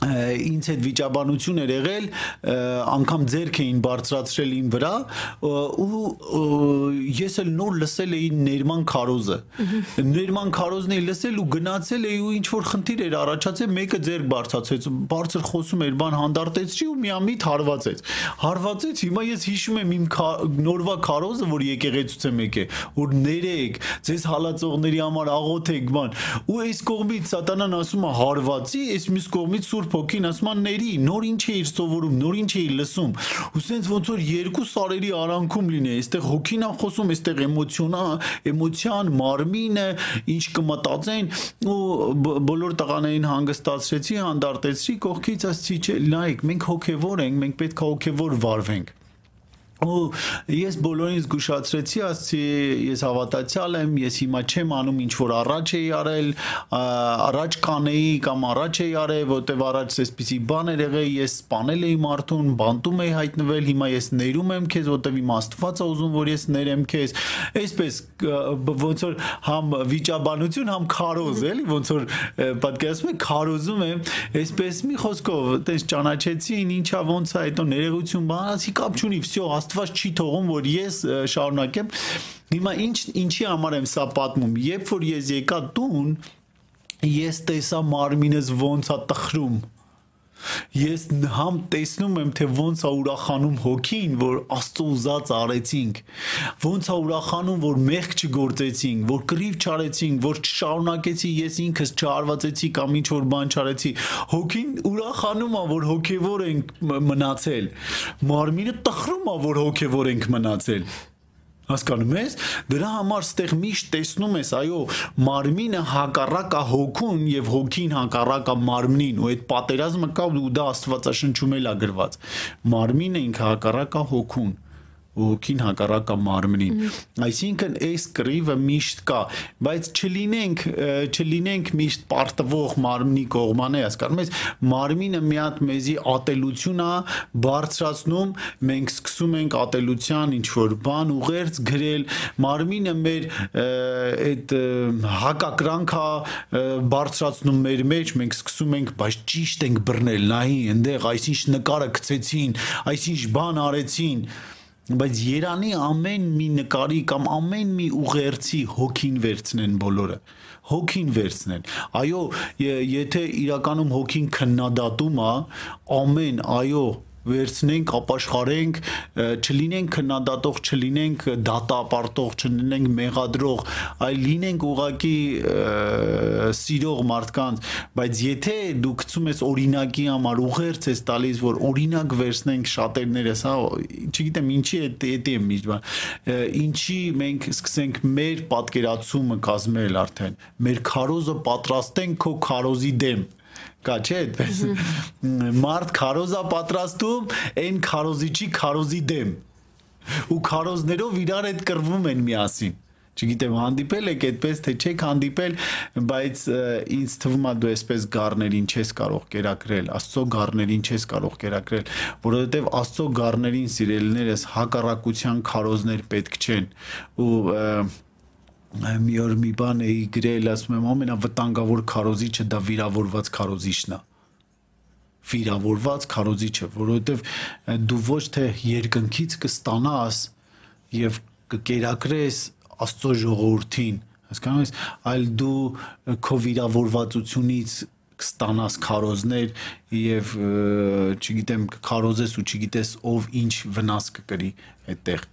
ինձ հետ վիճաբանություն էր եղել անգամ ձերք էին բարձրացրել ին վրա ու ես էլ նոր լսել էի Ներման Քարոզը Ներման Քարոզն էի լսել ու գնացել էի ու ինչ որ խնդիր էր առաջացել մեկը ձերք բարձրացեց բարձր խոսում էր բան հանդարտեցրի ու միամիտ հարվածեց հարվածեց հիմա ես հիշում եմ իմ նորվա Քարոզը որ եկեղեցուց եմ եկել որ ներեք ձեզ հալածողների համար աղոթեք բան ու այս կողմից սատանան ասում է հարվածի այս մյուս կողմից սուրբ Սուրբ Հոգին ասում ների, նոր ինչ էիր սովորում, նոր ինչ էիր լսում։ Ու սենց ոնց որ երկու սարերի արանքում լինի, այստեղ հոգին է խոսում, այստեղ էմոցիոնա, էմոցիան, մարմինը, ինչ կմտածեն ու բոլոր տղաներին հանգստացրեցի, հանդարտեցի, կողքից ասացի, չէ, լայք, մենք հոգևոր ենք, մենք պետք է հոգևոր վարվենք ու ես բոլորին զգուշացրեցի, ասացի, ես հավատացյալ եմ, ես հիմա չեմ անում ինչ որ առաջ էի արել, առաջ կանեի կամ առաջ էի արել, որտեվ առաջ էսպիսի բան էր եղել, ես սپانել էի մարդուն, բանտում էի հայտնվել, հիմա ես ներում եմ քեզ, որտեվ իմ Աստվածը ուզում որ ես ներեմ քեզ։ Այսպես ոնց որ համ վիճաբանություն, համ քարոզ, էլի, ոնց որ պատկերացնում եք, քարոզում եմ, այսպես մի խոսքով, այտենց ճանաչեցին, ինչա ոնց է, այտո ներերություն բան, ասի կապ չունի, վсё, Աստված չի թողում, որ ես շարունակեմ։ Հիմա ինչ ինչի համար եմ սա պատմում։ Երբ որ ես եկա տուն, ես տեսա մարմինս ոնց է տխրում Ես համ տեսնում եմ, թե ոնց է ուրախանում հոգին, որ Աստծո ուզած արեցինք, ոնց է ուրախանում, որ մեղք չգործեցինք, որ կռիվ չարեցինք, որ չշարունակեցի ես ինքս չարվածեցի կամ ինչ որ բան չարեցի։ Հոգին ուրախանում է, որ հոգևոր ենք մնացել։ Մարմինը տխրում է, որ հոգևոր ենք մնացել հասկանում ես դրա համար ստեղ միշտ տեսնում ես այո մարմինը հակառակ է հոգուն եւ հոգին հակառակ է մարմնին ու այդ պատերազմը կա ու դա աստվածաշնչում էլ է գրված. Մարմինը ինքը հակառակ է հոգուն հոգին հակառակա մարմնին այսինքն այս կռիվը միշտ կա բայց չլինենք չլինենք միշտ պարտվող մարմնի կողմանը հասկանում ես մարմինը մի հատ մեզի ատելություն է բարձրացնում մենք սկսում ենք ատելության ինչ որ բան ուղերձ գրել մարմինը մեր այդ հակակրանք է բարձրացնում մեր մեջ մենք սկսում ենք բայց ճիշտ ենք բռնել նայի այնտեղ այսինչ նկարը գցեցին այսինչ բան արեցին բայց Երանի ամեն մի նկարի կամ ամեն մի ուղերձի հոգին վերցնեն բոլորը հոգին վերցնեն այո եթե իրականում հոգին քննադատում է ամեն այո վերցնենք, ապաշխարենք, չլինենք քննադատող, չլինենք դատապարտող, չլինենք մեղադրող, այլ լինենք ուղակի սիրող մարդկանց, բայց եթե դու գցում ես օրինակի համար ուղերձ ես տալիս, որ օրինակ վերցնենք շատերներս, հա, չգիտեմ ինչի է դա է միշտ բան, ինչի մենք սկսենք մեր պատկերացումը կազմել արդեն, մեր քարոզը պատրաստենք քո քարոզի դեմ կա չէ այդպես մարդ քարոզա պատրաստում այն քարոզիչի քարոզի դեմ ու քարոզներով իրար հետ կռվում են միասին չգիտեմ հանդիպել եք այդպես թե չեք հանդիպել բայց ինձ թվում է դու այսպես գառներին չես կարող կերակրել աստծո գառներին չես կարող կերակրել որովհետև աստծո գառներին սիրելիներս հակառակության քարոզներ պետք չեն ու և, մի օր մի բան էի գրել, ասում եմ ամենավտանգավոր քարոզիչը դա վիրավորված քարոզիչն է վիրավորված քարոզիչը, որովհետև դու ոչ թե երկնքից կստանաս եւ կկերակրես Աստծո ժողովրդին, հասկանում ես, այլ դու քո վիրավորվածությունից կստանաս քարոզներ եւ չգիտեմ քարոզես ու չգիտես ով ինչ վնաս կկրի այդտեղ։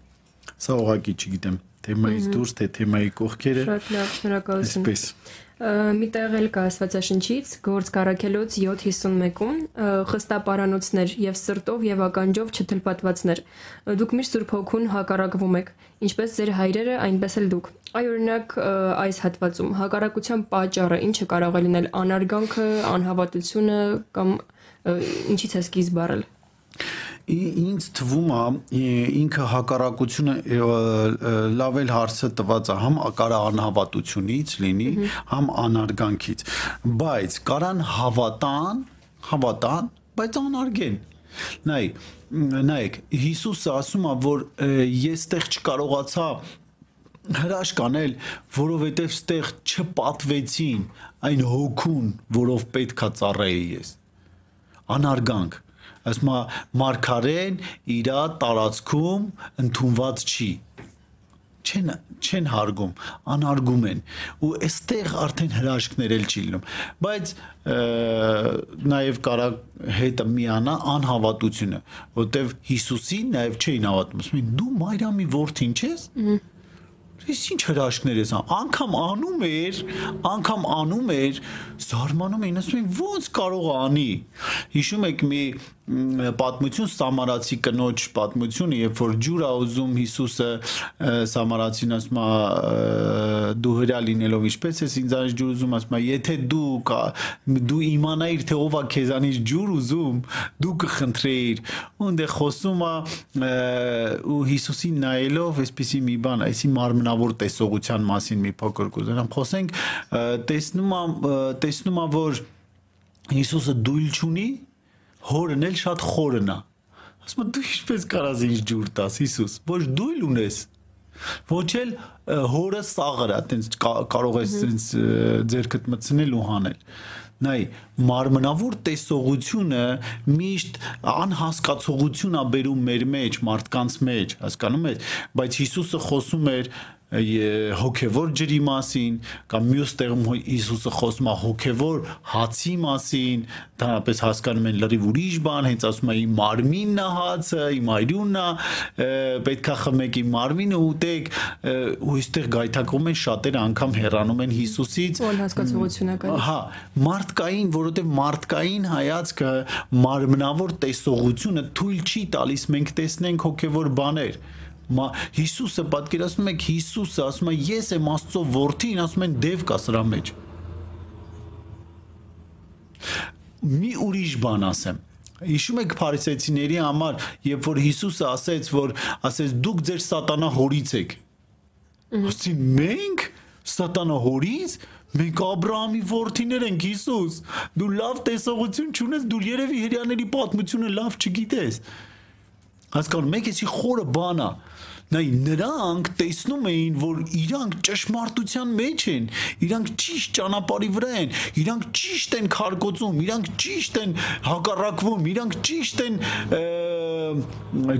Սա ուղղակի չգիտեմ թեմայից դուրս, թե թեմայի կողքերը։ Շատ լավ, շնորհակալություն։ Այսպես միտեղ էլ կա Աստվածաշնչից գործ Կարաքելոց 7:51-ում խստապարանոցներ եւ սրտով եւ ականջով չթլպատվածներ դուք միշտ Սուրբ Հոգուն հակառակվում եք ինչպես ձեր հայրերը այնպես էլ դուք այ օրինակ այս հատվածում հակառակության պատճառը ինչը կարող է լինել անարգանքը անհավատությունը կամ ինչից է սկիզբ առել ինձ թվում է ինքը հակառակությունը լավ էլ հարցը տված է համ կարա անհավատությունից լինի, համ անարգանքից, բայց կարան հավատան, հավատան, բայց անարգեն։ Նայ, նայեք, Հիսուսը ասում է, որ ես տեղ չկարողացա հրաշք անել, որովհետև ստեղ չպատվեցին այն հոգուն, որով պետքա ծառայեի ես։ Անարգանք ասում է մարգարեն իր տարածքում ընդունված չի չեն չեն հարգում, անարգում են ու այստեղ արդեն հրաշքներ էլ չի լինում բայց նաև կարա հետը միանա անհավատությունը որտեվ Հիսուսին նաև չէին հավատում ասում դու Մարիամի որդին չես Ես ինչ հրաշքներ ես անգամ անում էր, անգամ անում էր, զարմանում էին, ասում են ո՞նց կարող է անի։ Հիշում եք մի պատմություն Սամարացի կնոջ պատմությունը, երբ որ ջուր ա ուզում Հիսուսը Սամարացին ասում է դու հրա լինելով ինչպես ես ինձանից ջուր ուզում ասում է եթե դու կա, դու իմանայիր թե ով է քեզանից ջուր ուզում, դու կխնդրեիր։ Ու ընդ խոսում է ու Հիսուսին նայելով այսպեսի մի բան, այսի մարմնավոր տեսողության մասին մի փոքր կուզենամ խոսենք, տեսնում եմ տեսնում եմ որ Հիսուսը դույլ չունի հորն էլ շատ խորն է ասում եմ դու ինչպես կարաս ինձ ջուր տաս Հիսուս ոչ դու էլ ունես ոչ էլ հորը սաղր է տենց կարող ես տենց ձերքդ մտցնել ու հանել նայ մարմնավոր տեսողությունը միշտ անհասկացողություն ա բերում մեր մեջ մարդկանց մեջ հասկանում ես բայց Հիսուսը խոսում էր հոգևոր ջրի մասին կամ մյուս տեղում Հիսուսը խոսում է հոգևոր հացի մասին, դրանպես հասկանում են լրիվ ուրիշ բան, հենց ասում է իմ մարմինն է հացը, իմ այրունն է, պետքա խմեք իմ մարմինը ուտեք, ու այստեղ գայթակղում են շատերը անգամ հեռանում են Հիսուսից։ Ո՞ն հասկացողություն է կա։ Հա, մարդկային, որովհետև մարդկային հայացքը մարմնավոր տեսողությունը թույլ չի տալիս մենք տեսնենք հոգևոր բաներ Հիսուսը պատկերացնում եք Հիսուսը ասում է ես եմ Աստծո որդին, ասում են դև կա սրա մեջ։ Մի ուրիշ բան ասեմ։ Հիշում եք փարիսեցիների համար, երբ որ Հիսուսը ասեց, որ ասեց դուք ձեր սատանա հորից եք։ Ոստի մենք սատանա հորից Մենք Աբրահամի որդիներ ենք Հիսուս։ Դու լավ տեսողություն չունես, դու երևի հрьяաների պատմությունը լավ չգիտես։ Հասկանում եք, էսի խորը բան է։ բանա, նայ նրանք տեսնում էին, որ իրանք ճշմարտության մեջ են, իրանք ճիշտ ճանապարհի վրա են, իրանք ճիշտ են քարկոծում, իրանք ճիշտ են հակառակվում, իրանք ճիշտ են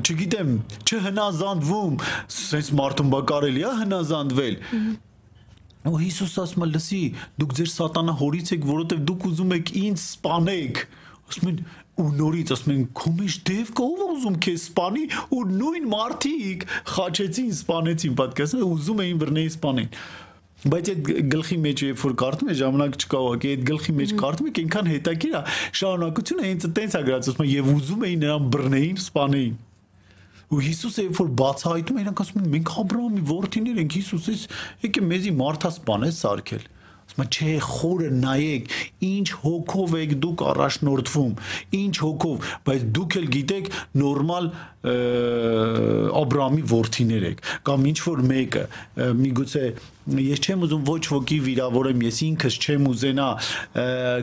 չգիտեմ, չհնազանդվում, sense մարդուն բա կարելի է հնազանդվել։ Ու Հիսուս ասում է, լսի, դուք ձեր սատանա հորից եք, որովհետև դուք ուզում եք ինձ սպանեք։ Ասում են, ու նորից ասում են քո մեջ դև կա ով ուզում քեզ սպանի ու նույն մարդիկ խաչեցին սպանեցին պատկասը ուզում էին բռնել սպանեն բայց այդ գլխի մեջ երբ որ կարդում ես ժամանակ չկա ուղղակի այդ գլխի մեջ կարդում եք այնքան հետաքրիր է շարունակությունը հենց այտենց է գրած ասում եւ ուզում էին նրան բռնեին սպանեին ու Հիսուսը երբ որ բացահայտում իրանք ասում են մենք Աբրահամի որդիներ ենք Հիսուս էս եկե մեզի մարդա սպանես սարքել չէ խորը նայեք ինչ հոգով եք դուք առաջնորդվում ինչ հոգով բայց դուք էլ գիտեք նորմալ Աբրահամի որդիներ եք կամ ինչ որ մեկը միգուցե ես չեմ ուզում ոչ ոքի վիրավորեմ, ես ինքս չեմ ուզենա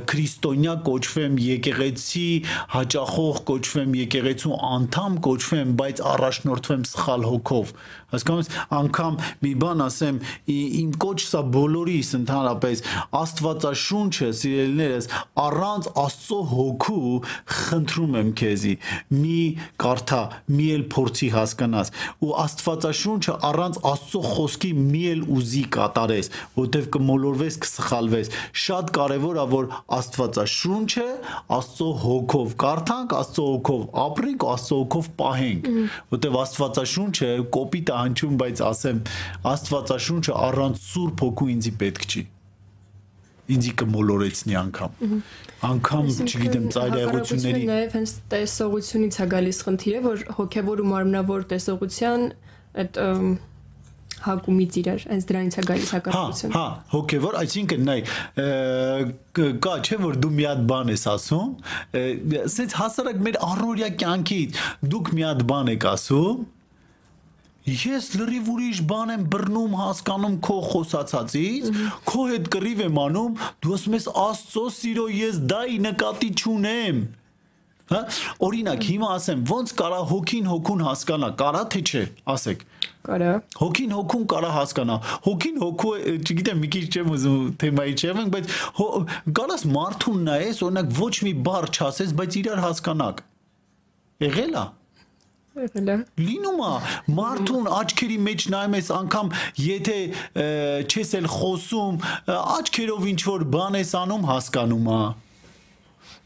քրիստոնյա կոչվեմ, եկեղեցի հաճախող կոչվեմ, եկեղեցու անդամ կոչվեմ, բայց առաջնորդվեմ սխալ հոգով։ Հասկանում անգամ մի բան ասեմ, իմ կոչ սա բոլորիս ընդհանրապես Աստվածաշունչը, սիրելիներս, առանց Աստծո հոգու խնդրում եմ քեզի, մի կարդա, մի էլ փորձի հասկանաս, ու Աստվածաշունչը առանց Աստծո խոսքի մի էլ ուզի կատարես, որտեվ կմոլորվես, կսխալվես։ Շատ կարևոր է, որ Աստվածաշունչը Աստծո հոգով կարդանք, Աստծո հոգով ապրենք, Աստծո հոգով պահենք, որտեվ Աստվածաշունչը կոպիտ է հնչում, բայց ասեմ, Աստվածաշունչը առանց Սուրբ հոգու ինձի պետք չի ինձի կմոլորեցնի անգամ անգամ չգիտեմ ծայրահեղությունների նաև հենց տեսողությունից է գալիս խնդիրը որ հոգևոր ու մարմնավոր տեսողության այդ հակումից իրար, հենց դրանից է գալիս հակառակություն։ Հա, հա, հոգևոր, այսինքն նայ կա չէ որ դու մի հատ բան ես ասում, ասենց հասարակ մեր առօրյա կյանքից դուք մի հատ բան եք ասում, Ես լրիվ ուրիշ բան եմ բռնում հասկանում քո խոսացածից, քո հետ կռիվ եմ անում, դու ասում ես Աստծո սիրո ես դայի նկատի չունեմ։ Հա? Օրինակ հիմա ասեմ ոնց կարա հոգին հոգուն հասկանա կարա թե չէ ասեք կարա հոգին հոգուն կարա հասկանա հոգին հոգու չգիտեմ մի քիչ չեմ ուզում թեմայի չեմ բայց կարաս մարդուն նայես օրինակ ոչ մի բառ չասես բայց իրար հասկանաք եղել է Եղել է։ Լինում է մարդուն աչքերի մեջ նայում ես անգամ եթե չես էլ խոսում աչքերով ինչ որ բան ես անում հասկանում է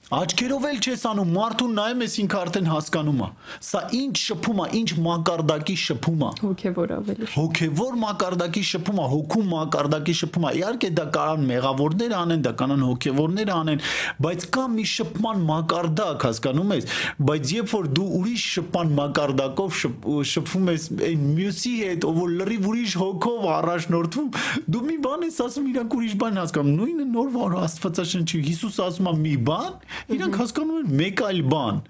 Աչքերով էլ չես անում, մարդուն նայում ես ինքը արդեն հասկանում է։ Սա ինչ շփում է, ինչ մակարդակի շփում է։ Հոգևոր ավելի։ Հոգևոր մակարդակի շփում է, հոգու մակարդակի շփում է։ Իհարկե դա կարան մեղավորներ անեն, դա կանան հոգևորներ անեն, բայց կա մի շփման մակարդակ, հասկանում ես, բայց երբ որ դու ուրիշ շփման մակարդակով շփվում ես այն մյուսի հետ, ով որ լրիվ ուրիշ հոգով առաջնորդվում, դու մի բան ես ասում, իրանք ուրիշ բան հասկանում։ Նույնը նոր որ Աստվածաշնչի Հիսուս ասում է մի բան, Իրանք հասկանում են մեկ այլ բան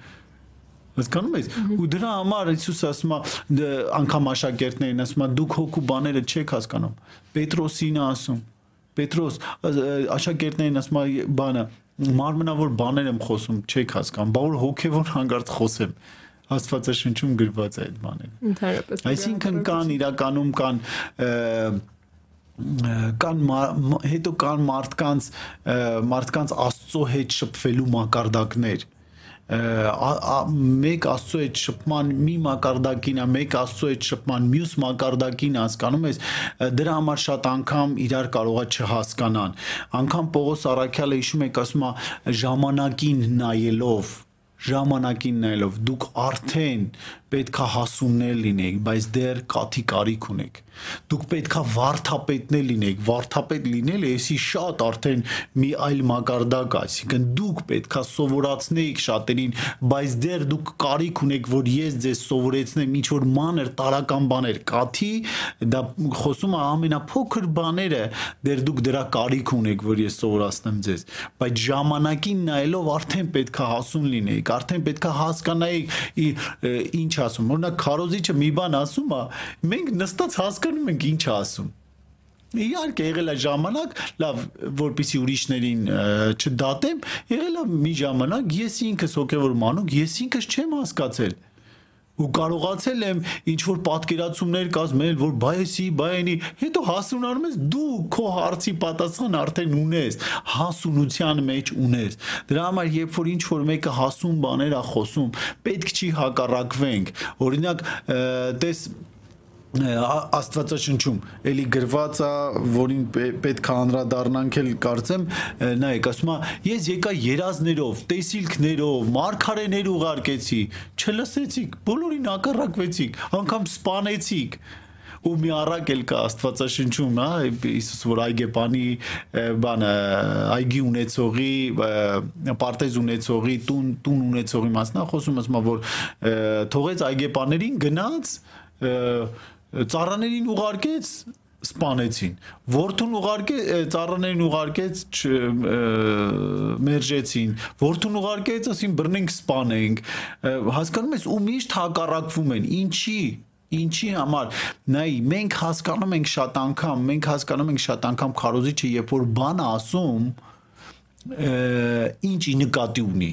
հասկանում ես ու դրա համար Հիսուս ասում է անգամ աշակերտներին ասում է դուք հոգու բաները չեք հասկանում Պետրոսին ասում Պետրոս աշակերտներին ասում է բանը մարմնավոր բաներ եմ խոսում չեք հասկանում բա որ հոգևոր հանգարտ խոսեմ Աստվածաշնչում գրված է այդ բաները Ընդհանրապես Այսինքն կան իրականում կան և, կան հետո կան մարդկանց մարդկանց աստծո հետ շփվելու մակարդակներ մեկ աստծո հետ շփման մի մակարդակին է, մեկ աստծո հետ շփման մյուս մակարդակին հասկանում ես, դրա համար շատ անգամ իրար կարողա չհասկանան։ Անկամ Պողոս Արաքյալը հիշում եք ասում է ժամանակին նայելով ժամանակին նայելով դուք արդեն պետքա հասուններ լինեք, բայց դեռ կաթի կարիք ունեք դուք պետքա վարթապետներ լինեք, վարթապետ լինելը էսի շատ արդեն մի այլ մակարդակ այսինքն դուք պետքա սովորացնեիք շատերին, բայց դեռ դուք կարիք ունեք, որ ես ձեզ սովորեցնեմ ինչ որ մանր տարական բաներ, կաթի դա խոսում է ամենափոքր բաները, դեռ դուք դրա կարիք ունեք, որ ես սովորացնեմ ձեզ, բայց ժամանակին նայելով արդեն պետքա հասուն լինեիք, արդեն պետքա հասկանայիք ինչ ասում։ Օրինակ քարոզիչը մի բան ասում է, մենք նստած հասկանում ենք ինչ ասում։ Իհարկե եղել է ժամանակ, լավ, որպեսի ուրիշներին չդատեմ, եղել է մի ժամանակ ես ինքս հոգևոր մանուկ, ես ինքս չեմ հասկացել ու կարողացել եմ ինչ որ պատկերացումներ կազմել, որ բայեսի, բայենի, հետո հասունանում ես դու քո հարցի պատասխան արդեն ունես, հասունության մեջ ունես։ Դրա համար երբ որ ինչ որ մեկը հասուն բաներ է խոսում, պետք չի հակառակվենք։ Օրինակ, տես աստվածաշնչում էլի գրված է որին պետք է անդրադառնանք էլ կարծեմ նայեք ասում է ես եկա երազներով տեսիլքներով մարգարեներ ուղարկեցի չլսեցիք բոլորին ակառակվեցիք անգամ սպանեցիք ու մի առակ էլ կա Աստվածաշնչում, հա, Հիսուս որ այգեպանի բանը այգի ունեցողի, պարտեզ ունեցողի, տուն տուն ունեցողի մասնա խոսում ասում որ թողեց այգեպաներին գնաց ծառաներին ուղարկեց սպանեցին որդուն ուղարկե ծառաներին ուղարկեց մերժեցին որդուն ուղարկեց ասին բռնենք սպանենք հասկանում ես ու միշտ հակառակվում են ինչի Ինչի համար նայ մենք հասկանում ենք շատ անգամ, մենք հասկանում ենք շատ անգամ քարոզիչը երբ որ բան ասում, ինչի նկատի ունի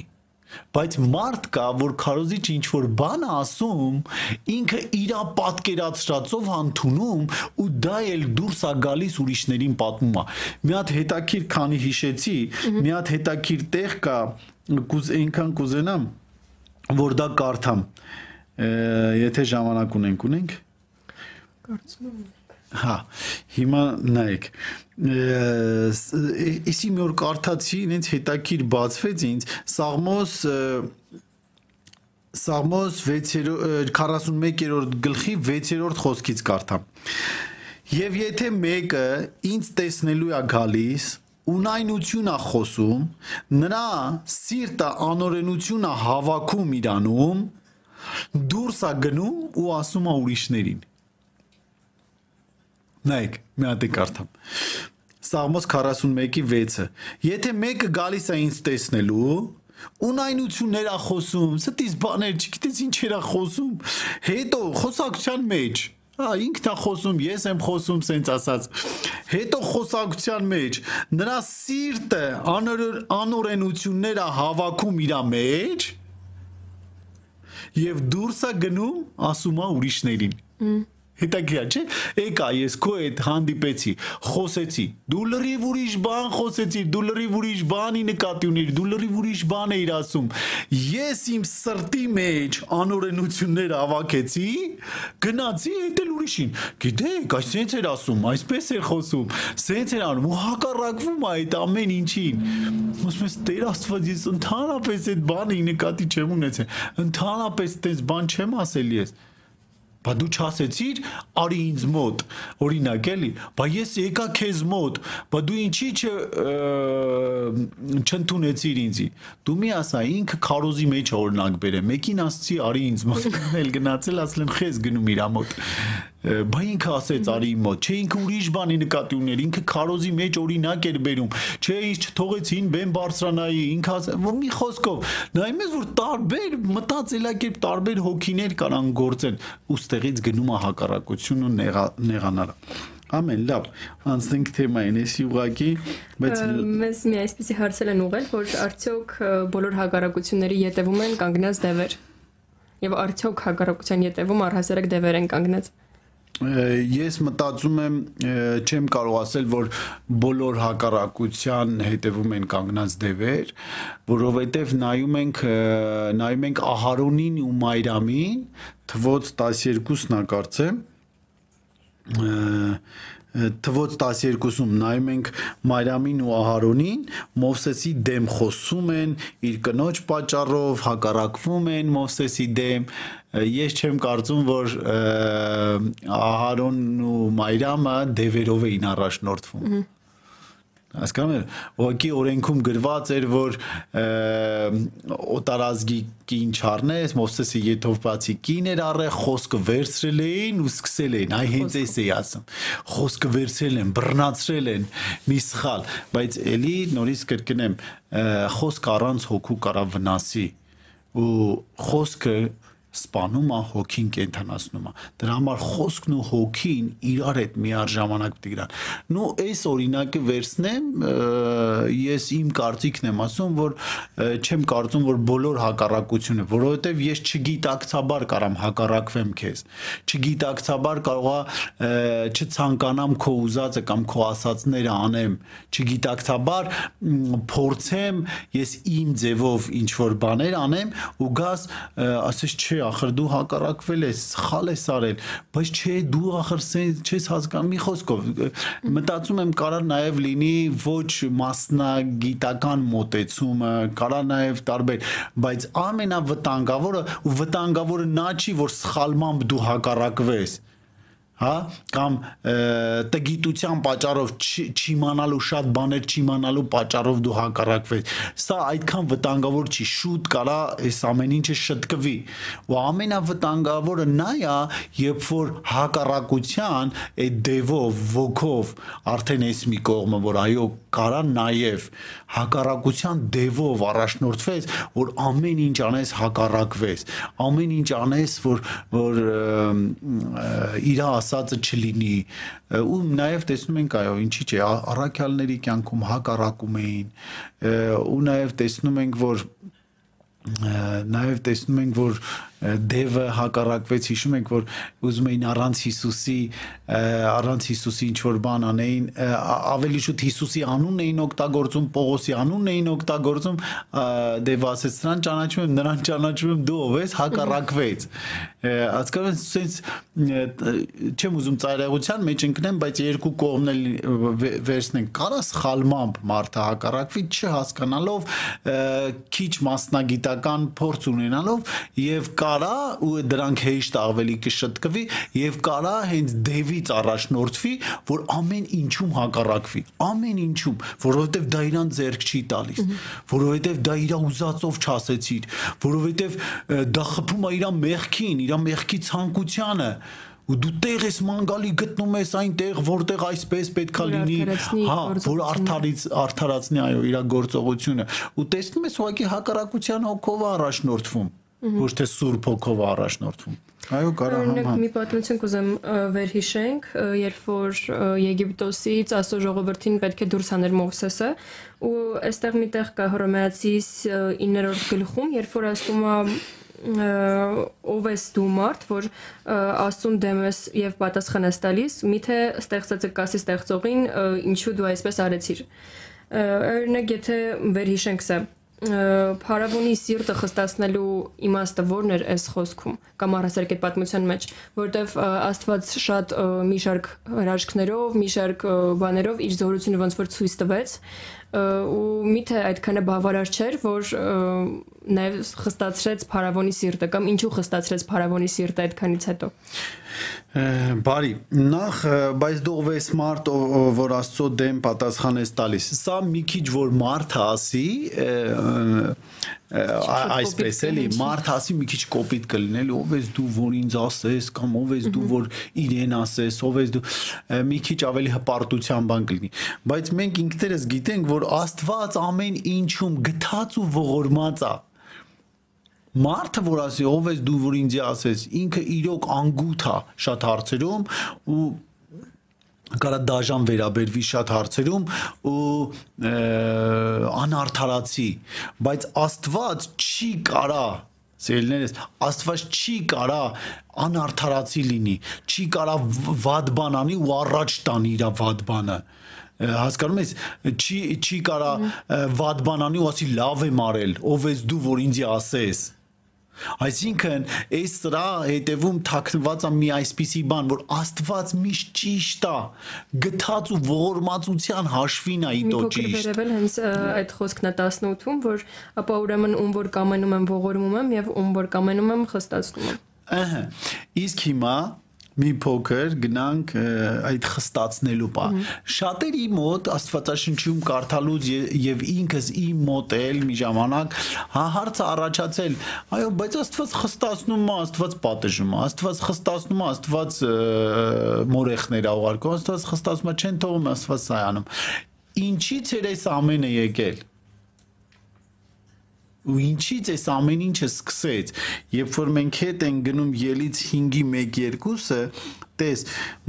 բայց մարդ կա որ քարոզիչ ինչ որ բան ասում ինքը իր պատկերացրածով հանդունում ու դա էլ դուրս է գալիս ուրիշներին պատմում է մի հատ հետաքրիր քանի հիշեցի մի հատ հետաքրիր տեղ կա կուզ այնքան կուզենամ որ դա կարդամ եթե ժամանակ ունենք ունենք կարծում եմ Հա, հիմա նայեք։ Իսի մի օր կարդացի, ինձ հետաքրիր բացվեց ինձ Սաղմոս Սաղմոս 6-րդ 41-րդ գլխի 6-րդ խոսքից կարդամ։ Եվ եթե մեկը ինձ տեսնելու է գալիս, ունայնություն է խոսում, նրա սիրտը անօրենություն է հավաքում իրանում, դուրս է գնում ու ասում է ուրիշներին Նայեք, մի հատ կարդամ։ Սաղմոս 41-ի 6-ը։ Եթե մեկը գալիս է ինձ տեսնելու, ունայնություններ է խոսում, ստից բաներ, չգիտես ինչեր է խոսում, հետո խոսակցության մեջ Հա ինքն է խոսում, ես եմ խոսում, սենց ասած։ Հետո խոսակցության մեջ նրա սիրտը անօրենությունները հավաքում իր մեջ եւ դուրս է գնում, ասում է ուրիշներին։ Մ հետաքրքիր չէ եկա ես քո հետ հանդիպեցի խոսեցի դու լրիվ ուրիշ բան խոսեցի դու լրիվ ուրիշ բանի նկատի ունիր դու լրիվ ուրիշ բան էիր ասում ես իմ սրտի մեջ անօրենություններ ավակեցի գնացի հետել ուրիշին գիտեք այսպես էր ասում այսպես էր խոսում սենց էր անում ու հակառակվում այդ ամեն ինչին ասում ես Տեր Աստված ես ընդհանրապես այդ բանը նկատի չեմ ունեցել ընդհանրապես այդպես բան չեմ ասել ես Բա դու չասեցիր, արի ինձ մոտ, օրինակ էլի, բա ես եկա քեզ մոտ, բա դու ինչի՞ չ չընդունեցիր ինձի։ Դու մի ասա, ինքը քարոզի մեջ օրինակ բերե, մեկին ասցի, արի ինձ մոտ, էլ գնացել, ասել եմ քեզ գնում իր մոտ բա ինքը ասեց արի մոտ, չէ ինքը ուրիշ բանի նկատի ուներ, ինքը քարոզի մեջ օրինակ էր բերում, չէ ինչ չթողեցին բեն բարձրանայի, ինքը մի խոսքով, նայում ես որ տարբեր մտածելակերպ տարբեր հոգիներ կարան գործեն, ու ստեղից գնում է հակառակություն ու նեղանալը։ Ամեն լավ, անցնենք թեմային, էսի ուղակի, բայց մեզ մի այսպեսի հարցել են ուղել, որ արդյոք բոլոր հակառակությունների յետևում են կանգնած դևեր։ Եվ արդյոք հակառակության յետևում առհասարակ դևեր են կանգնած ես մտածում եմ չեմ կարող ասել որ բոլոր հակառակության հետևում են կանգնած դևեր որովհետև նայում ենք նայում ենք Ահարոնին ու Մայրամին թվոց 12-ն ա կարծեմ թվոց 12-ում նայում ենք Մարիամին ու Ահարոնին, Մովսեսի դեմ խոսում են, իր կնոջ պատճառով հակառակվում են Մովսեսի դեմ։ Ես չեմ կարծում, որ Ահարոնն ու Մարիամը դևերով էին առաջնորդվում։ Ահա Հասկանում եք, ողքի օրենքում գրված էր, որ օտարազգի կին չառնես, Մովսեսի յեթով բացի կին էր առե, խոսքը վերցրել էին ու սկսել էին, այ հենց էս էի ասում։ Խոսքը վերցրել են, բռնացրել են, մի սխալ, բայց ելի նորից կրկնեմ, խոսք առանց հոգու կարա վնասի ու խոսքը սպանում է, հոգին կենթանացնում է։ Դրա համար խոսքն ու հոգին իրար հետ միաժամանակ պետք իրան։ Նու այս օրինակը վերցնեմ, ես իմ կարծիքն եմ ասում, որ չեմ կարծում, որ բոլոր հակառակությունը, որովհետև ես չգիտակցաբար կարամ հակառակվեմ քեզ։ Չգիտակցաբար կարողա չցանկանամ քո ուզածը կամ քո ասածները անեմ, չգիտակցաբար փորձեմ ես իմ ձևով ինչ որ բաներ անեմ ու գաս ասես չի ախր դու հակառակվել ես, սխալ ես արել, բայց չէ, դու ախր չես հասկանում մի խոսքով։ Մտածում եմ կարա նաև լինի ոչ մասնագիտական մոտեցումը, կարա նաև տարբեր, բայց ամենավտանգավորը ու վտանգավորը նա չի, որ սխալմամբ դու հակառակվես հա կամ տգիտության պատճառով չիմանալու շատ բաներ չիմանալու պատճառով դու հակառակվես սա այդքան վտանգավոր չի շուտ կարա այս ամեն ինչը շտկվի ու ամենավտանգավորը նա է երբ որ հակառակության այդ դևով ոգով արդեն էս մի կողմը որ այո կարա նաև հակառակության դևով առաջնորդվես որ ամեն ինչ անես հակառակվես ամեն ինչ անես որ որ իր ասածը չլինի ու նաև տեսնում ենք այո ինչի՞ չէ առաքյալների կյանքում հակառակում էին ու նաև տեսնում ենք որ նաև տեսնում ենք որ դևը հակառակվեց հիշում եք որ ուզում էին առանց Հիսուսի առանց Հիսուսի ինչ որ բան անեին ավելի շուտ Հիսուսի անունն էին օգտագործում Պողոսի անունն էին օգտագործում դևը ասեց նրան ճանաչում եմ նրան ճանաչում եմ դու ով ես? հակառակվեց հասկանում ես sense չեմ ուզում ծայրահեղության մեջ ընկնեմ բայց երկու կողմն էլ վերցնենք կարա սխալմամբ մարդը հակառակվի չհասկանալով քիչ մասնագիտական փորձ ունենալով եւ կա կարա ու դրանք հեշտ ավելի կշտկվի եւ կարա հենց դեվից առաջնորդվի, որ ամեն ինչում հակառակվի, ամեն ինչում, որովհետեւ դա իրան ձեռք չի տալիս, որովհետեւ դա իր ուզածով չասեցիր, որովհետեւ դա խփում է իր մեղքին, իր մեղքի ցանկությանը ու դու տեղ ես մանգալի գտնում ես այնտեղ որտեղ այսպես պետքա լինի հա որ արդարից արդարացնի այո իր գործողությունը ու տեսնում ես ուղղակի հակառակության հոգով առաջնորդվում ոչ թե սուրբ հոգով առաջնորդվում։ Այո, կարա համ։ Օրինակ մի պատմություն կուզեմ վերհիշենք, երբ որ Եգիպտոսից Աստծո ժողովրդին պետք է դուրս հաներ Մովսեսը, ու այստեղ միտեղ կա Հռոմեացիս 9-րդ գլխում, երբ որ ասում է ով ես դու մարդ, որ աստուն դեմ ես եւ պատասխան ես տալիս, միթե ստեղծածը կասի ստեղծողին, ինչու դու այսպես արեցիր։ Օրինակ եթե վերհիշենք սա փարավոնի սիրտը խստացնելու իմաստը ո՞րն էր այս խոսքում կամ առասարակ այդ պատմության մեջ, որտեվ Աստված շատ մի շարք հրաշքներով, մի շարք բաներով իր զորությունը ոնց որ ցույց տվեց ու միթե այդքանը բավարար չէր, որ նաև խստացրեց փարավոնի սիրտը կամ ինչու խստացրեց փարավոնի սիրտը այդքանից հետո։ Բարի, նախ, բայց դու ով ես մարդ, որ Աստծո դեմ պատասխան ես տալիս։ Սա մի քիչ որ մարդ ասի, այսպես էլի, մարդ ասի մի քիչ կոպիտ կլինել, ով ես դու որ ինձ ասես կամ ով ես դու որ իրեն ասես, ով ես դու մի քիչ ավելի հպարտության բան կլինի։ Բայց մենք ինքներս գիտենք, որ Աստված ամեն ինչում գթած ու ողորմած է մարդը որ ասի ով ես դու որ ինձ ասես ինքը իրոք անգութ է շատ հարցերում ու կարա դաժան վերաբերվի շատ հարցերում ու անարթարացի բայց Աստված չի կարա Սիրելիներս, Աստված չի կարա անարթարացի լինի, չի կարա վատ բան անի ու առաջ տանի իր վատ բանը հասկանում ես չի չի կարա վատ բան անի ու ասի լավ եմ արել ով ես դու որ ինձ ասես Այսինքն, այս սրա հետևում թաքնված է մի այսպիսի բան, որ Աստված միշտ ճիշտ է, գթած ու ողորմածության հաշվին է իտո ճիշտ։ Մի փոքր վերևել հենց այդ խոսքն է 18-ում, որ ապա ուրեմն ում որ կամենում եմ ողորմում եմ եւ ում որ կամենում եմ խստացնում եմ։ Ահա։ Իսկ հիմա մի փոքր գնանք այդ խստացնելու բա շատերի մոտ աստվածաշնչում կարդալուց եւ ինքս իմ մոտ էլ մի ժամանակ հա հարցը առաջացել. Այո բայց աստված խստացնում է աստված պատժում է աստված խստացնում է աստված մորեխներ աղարկում աստված խստացում է չեն թողում աստված սայանում ինչից էր այս ամենը եկել ու ինչից էս ամեն ինչը սկսեց երբ որ մենք հետ են գնում ելից 5-ի 1-2-ը տես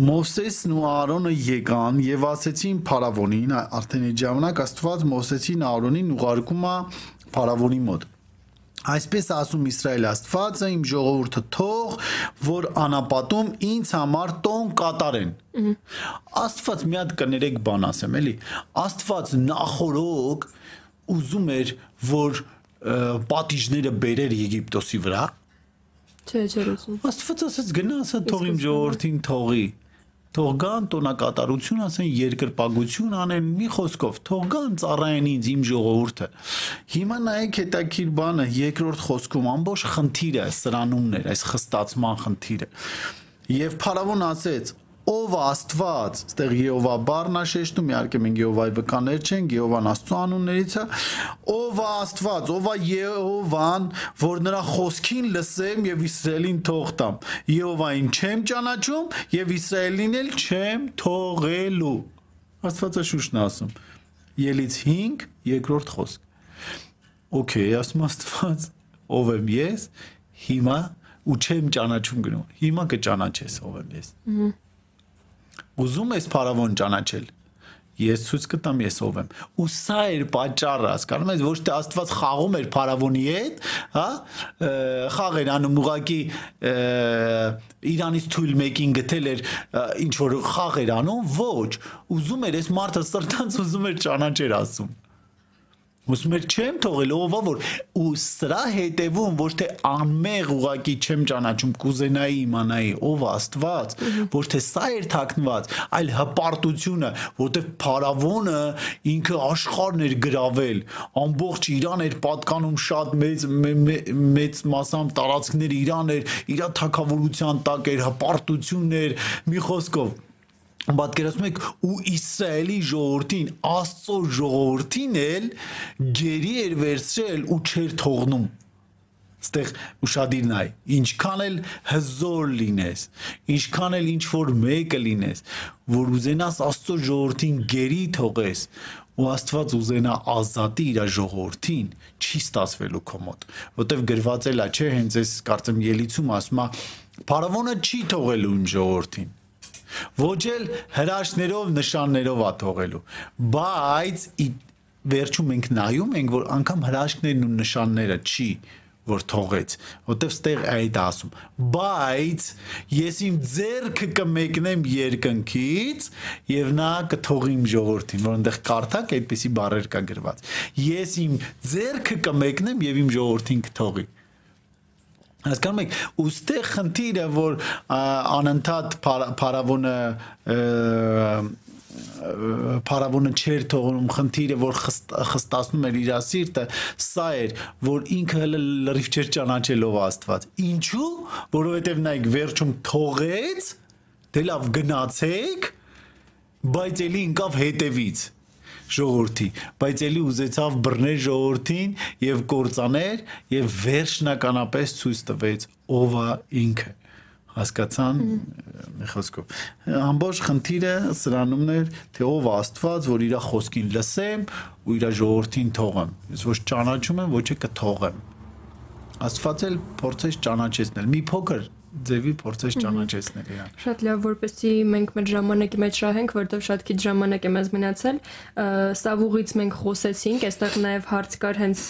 Մովսեսն ու Аарոնը եկան եւ ասեցին Փարավոնին արդեն այդ ժամանակ Աստված Մովսեսին Аарոնին ուղարկում է Փարավոնի մոտ Այսպես ասում Իսրայել Աստվածը իմ ժողովուրդը թող, որ անապատում ինձ համար տոն կատարեն։ Աստված մի հատ կներեք բան ասեմ, էլի։ Աստված նախորոք ուզում էր, որ պատիժները բերեր Եգիպտոսի վրա Չէ, չէ, ուզում։ Աստված ասաց գնա, ասա թող իմ ժողովրդին թողի թող գան տոնակատարություն ասեն երկրպագություն անեն մի խոսքով թող գան ծառայեն ինձ իմ ժողովուրդը հիմա նայեք հետաքրիր բանը երկրորդ խոսքում ամբողջ խնդիրը սրանումն էր այս խստացման խնդիրը եւ փարավոն ասեց ով Աստված, այստեղ Եհովա բառն է շեշտում, իհարկե մենք Եհովայի վկաներ չենք, Եհովան Աստծո անուններից է, ով Աստված, ով Եհովան, որ նրա խոսքին լսեմ եւ Իսրայելին թող տամ։ Եհովային չեմ ճանաչում եւ Իսրայելին էլ չեմ թողելու։ Աստվածը շուշն ասում։ Ելից 5 երկրորդ խոսք։ Okay, ասում Աստված, ով եմ ես, հիմա ու չեմ ճանաչում գնում։ Հիմա կճանաչես ով եմ ես։ Ահա Ուզում ես փարավոն ճանաչել։ Ես ցույց կտամ ես ով եմ։ Ու սա էր պատճառը, հասկանում ես, ոչ թե Աստված խաղում էր փարավոնի հետ, հա, խաղ էր անում ուղակի Իրանից թույլ մեկին գտել էր ինչ որ խաղ էր անում, ոչ, ուզում էր այս մարդը սրտանց ուզում էր ճանաչեր ասում։ Ոսում էր չեմ թողել ովա որ ու սրա հետևում ոչ թե անմեղ ուղակի չեմ ճանաչում կուզենայի իմանայի ով Աստված ոչ թե սա էր թաքնված այլ հպարտությունը որտեվ փարավոնը ինքը աշխարհն էր գրավել ամբողջ Իրան էր պատկանում շատ մեծ մեծ մասամբ տարածքներ Իրան էր իր թակավորության տակ էր հպարտություններ մի խոսքով պատկերացնում եք ու Իսրայելի ժողովրդին Աստծո ժողովրդին էլ գերի էր վերցրել ու չեր թողնում ստեղ ուշադիր նայ ինչքան էլ հզոր լինես ինչքան էլ ինչ որ մեկը լինես որ ուզենաս Աստծո ժողովրդին գերի թողես ու Աստված ուզենա ազատի իր ժողովրդին չի ստացվելու քո մոտ որտեվ գրված էլա չէ հենց այս կարծեմ ելիցում ասում է Փարավոնը չի թողելու իմ ժողովրդին ոչ էլ հրաշներով, նշաններով ա թողելու։ Բայց վերջում մենք նայում ենք, որ անգամ հրաշքներն ու նշանները չի որ թողեց, որտեվ ստեղ այդ ասում։ Բայց ես իմ ձեռքը կմեկնեմ երկնքից եւ նա կթողի իմ ժողովրդին, որ այնտեղ կարդակ այդպիսի բառեր կա գրված։ Ես իմ ձեռքը կմեկնեմ եւ իմ ժողովրդին կթողի հասկանում եք ուստեղ խնդիրը որ անընդհատ փարավոնը փարավոնը չեր թողնում խնդիրը որ խստացնում էր իր սիրտը սա էր որ ինքը հələ լրիվ չէր ճանաչելով Աստված ինչու որովհետև նայեք վերջում թողեց դե լավ գնացեք բայց ելի ինկավ հետևից ժողովրդի, բայց ելի ուզեցավ բռներ ժողովրդին եւ կործաներ եւ վերջնականապես ցույց տվեց ով է ինքը հասկացան մի խոսքով ամբողջ խնդիրը սրանումն էր թե ով աստված որ իր խոսքին լսեմ ու իր ժողովրդին թողեմ ես ոչ ճանաչում եմ ոչ է կթողեմ աստված էլ փորձեց ճանաչեցնել մի փոքր ձևի փորձես ճանաչեցնել իրան։ Շատ լավ, որպեսզի մենք մեր ժամանակի մեջ շահենք, որովհետև շատ քիչ ժամանակ է մեզ մնացել։ Սավուղից մենք խոսեցինք, այստեղ նաև հարց կար հենց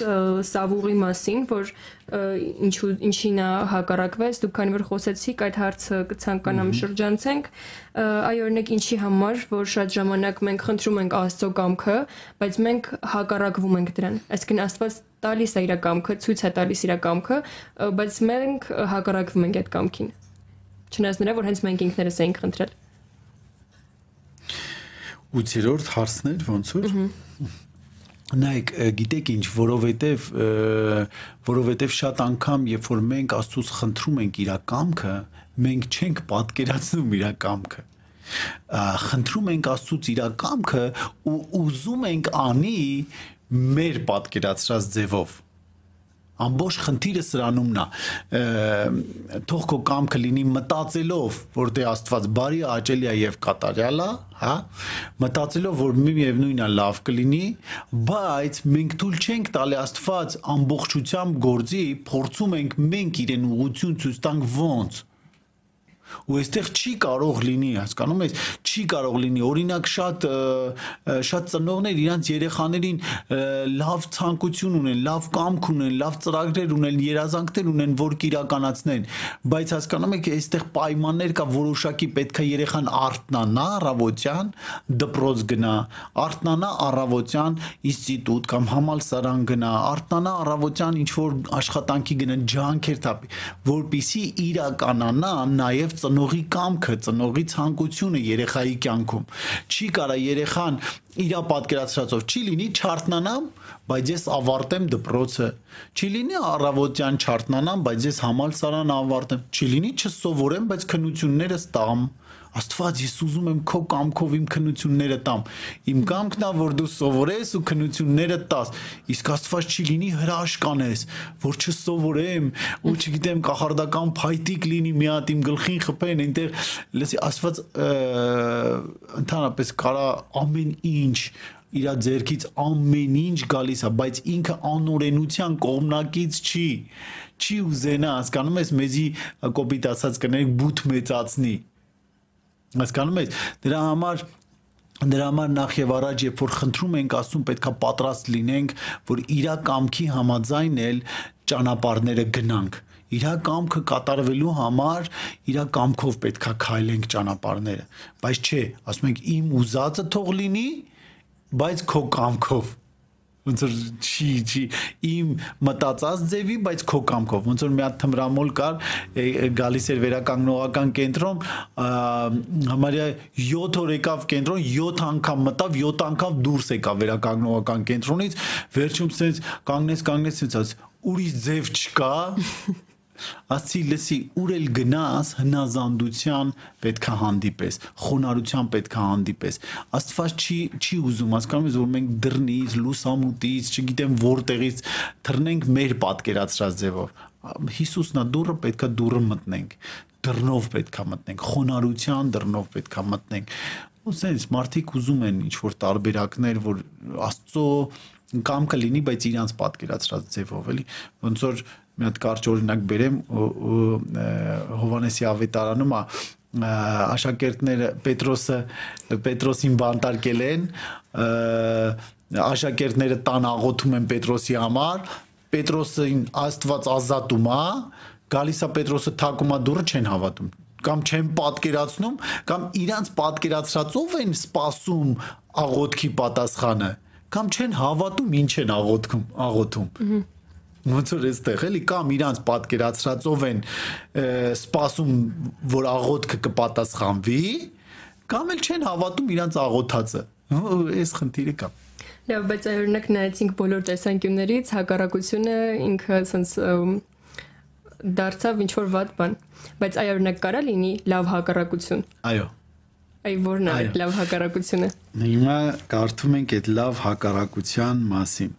սավուղի մասին, որ ինչու ինչին է հակառակվեց, դուք քանի որ խոսեցիք, այդ հարցը կցանկանամ շրջանցենք։ Այ օրինակ ինչի համար, որ շատ ժամանակ մենք խնդրում ենք Աստծո կամքը, բայց մենք հակառակվում ենք դրան։ Այսինքն Աստված տալիս է իր կամքը, ցույց է տալիս իր կամքը, բայց մենք հակառակվում ենք այդ կամքին։ Չնայած նրա, որ հենց մենք ինքներս էինք խնդրել։ 8-րդ հարցներ ոնց որ նայեք գիտեք ինչ որովհետև որովհետև շատ անգամ երբ որ մենք աստծուց խնդրում ենք իր կամքը մենք չենք պատկերացնում իր կամքը խնդրում ենք աստծուց իր կամքը ու ուզում ենք անի մեր պատկերացրած ձևով ամբողջ խնդիրը սրանումն է թող քո կամքը լինի մտածելով որ դե Աստված բարի աջելի է եւ կատարյալ է հա մտածելով որ միևնույնն է լավ կլինի բայց մենք թույլ չենք տալի Աստված ամբողջությամբ գործի փորձում ենք մենք իրեն ուղություն ցույց տանք ոնց ու այստեղ չի կարող լինի, հասկանում ես, չի կարող լինի։ Օրինակ շատ շատ ծնողներ իրանց երեխաներին լավ ցանկություն ունեն, լավ կամք ունեն, լավ ծրագրեր ունեն, երազանքներ ունեն, որ կիրականացնեն, բայց հասկանում եք, այստեղ պայմաններ կա, որոշակի պետքա երեխան արտնանա առավոտյան, դպրոց գնա, արտնանա առավոտյան ինստիտուտ կամ համալսարան գնա, արտնանա առավոտյան ինչ որ աշխատանքի գնա, ջանքեր տապի, որpիսի իրականանա նաև ծնողի կամքը, ծնողի ցանկությունը երեխայի կյանքում։ Չի կարա երեխան իրա պատկերացրածով չի լինի չարտնանամ, բայց ես ավարտեմ դպրոցը։ Չի լինի առավոտյան չարտնանամ, բայց ես համալսարան ավարտեմ։ Չի լինի չսովորեմ, բայց քնություններս տամ։ Աստված, ես ուզում եմ քո կամքով իմ քնությունները տամ։ Իմ կամքն է, որ դու սովորես ու քնությունները տաս։ Իսկ Աստված չի լինի հրաշք անես, որ չսովորեմ ու չգիտեմ կախարդական փայտիկ լինի մի հատ իմ գլխին խփեն, այնտեղ լսի Աստված ընդհանրապես կարա ամեն ինչ իր ձերքից ամեն ինչ գալիս է, բայց ինքը անօրենության կողմնակից չի չի ուզենա, հասկանում ես, մեզի կոպիտ ասած կներեք բութ մեծացնի Հասկանում եք, դրա համար Դրա համար նախ եւ առաջ երբ որ խնդրում ենք Աստծուն պետքա պատրաստ լինենք, որ իր կամքի համաձայն էլ ճանապարհները գնանք։ Իր կամքը կատարվելու համար իր կամքով պետքա քայլենք ճանապարհները։ Բայց չէ, ասում ենք իմ ուզածը թող լինի, բայց քո կամքով ոնց որ չի չի իմ մտածած ձևի, բայց քո կամքով։ Ոնց որ մի հատ թմրամոլ կար, գալիս էր վերականգնողական կենտրոն, համարյա 7 օր եկավ կենտրոն, 7 անգամ մտավ, 7 անգամ դուրս եկավ վերականգնողական կենտրոնից, վերջում ցած կանգնես, կանգնես ցած ուրիշ ձև չկա Ասի լսի ուր էլ գնաս հնազանդության պետքա հանդիպես, խոնարհության պետքա հանդիպես։ Աստված չի չի ուզում, հասկանում ես, որ մենք դռնից, լուսամուտից, չգիտեմ որտեղից թռնենք մեր պատկերացրած ձևով։ Հիսուսն է դուրը, պետքա դուրը մտնենք դռնով պետքա մտնենք, խոնարհության դռնով պետքա մտնենք։ sense մարդիկ ուզում են ինչ որ տարբերակներ, որ Աստծո կամ կլինի, բայց իրանց պատկերացրած ձևով, էլի։ Ոնց որ մի հատ կարճ օրինակ բերեմ Հովանեսի ավետարանում է աշակերտները Պետրոսը Պետրոսին բանտարկել են աշակերտները տան աղոթում են Պետրոսի համար Պետրոսին Աստված ազատում է գալիս է Պետրոսը թակումա դուրը չեն հավատում կամ չեն պատկերացնում կամ իրանց պատկերացրածով են սпасում աղոթքի պատասխանը կամ չեն հավատում ինչ են աղոթքում աղոթում ոնց որ էստեղ էլի կամ իրանց պատկերացրածով են սպասում որ աղոթքը կպատասխանվի կամ էլ չեն հավատում իրանց աղոթածը այս խնդիրը կա լավ բայց օրինակ նայեցինք բոլոր տեսանկյուններից հակառակությունը ինքը ասենց դարձավ ինչ որ ված բան բայց այ օրինակ կարա լինի լավ հակառակություն այո այ որն է լավ հակառակությունը հիմա կարդում ենք այդ լավ հակառակության մասին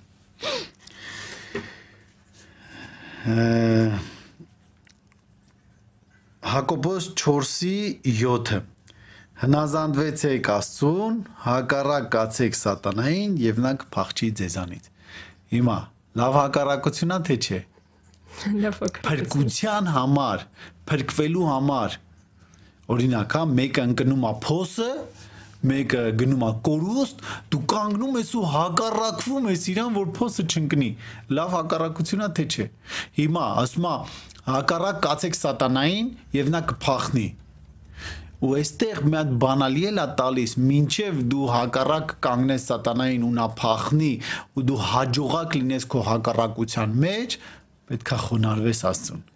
Հակոբոս 4-ի 7-ը Հնազանդվեցեք Աստծուն, հակառակ կացեք սատանային եւ նա կփախչի ձեզանից։ Հիմա լավ հակառակությունա թե չէ։ Լավ հակառակություն։ Փրկության համար, փրկվելու համար օրինակ, հա, մեկը ընկնում է փոսը, մեկը գնում է կորուստ, դու կանգնում ես ու հակառակվում ես իրան, որ փոսը չընկնի։ Լավ հակառակությունա թե չէ։ Հիմա ասում է հակառակ կացեք սատանային եւ նա կփախնի։ Ու այստեղ մի հատ բանալի էլ է տալիս, ինչև դու հակառակ կանգնես սատանային ու նա փախնի ու դու հաջողակ լինես քո հակառակության մեջ, պետքա խոնարհվես Աստծուն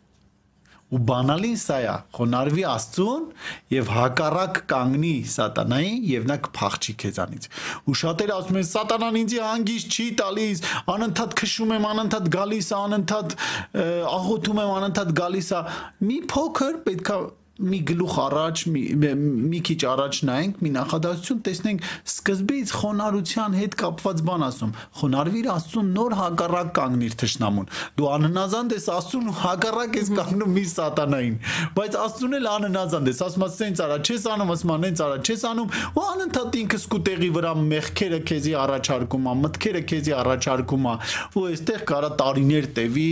ու բանալին սա է խոնարհվի աստծուն եւ հակառակ կանգնի սատանային եւ նա կփախչի քեզանից ու շատերը ասում են սատանան ինձ հանգիստ չի տալիս անընդհատ քշում եմ անընդհատ գալիս անընդհատ աղոթում եմ անընդհատ գալիս է մի փոքր պետքա մի գլուխ առաջ մի, մի քիչ առաջ նայենք, մի նախադասություն տեսնենք սկզբից խոնարհության հետ կապված բան ասում։ Խոնարհվիր Աստծուն նոր հակառակ կանգնիր թշնամուն։ Դու անհնազանդ ես Աստծուն հակառակ ես կանգնում մի սատանային, բայց Աստծուն էլ անհնազանդ ես, ասում ես սենց արա, չես անում, ասում անենց արա, չես անում, ու անընդհատ ինքը սկուտեղի վրա մեղքերը քեզի առաջարկում է, մտքերը քեզի առաջարկում է, ու այստեղ կարա տարիներ տևի,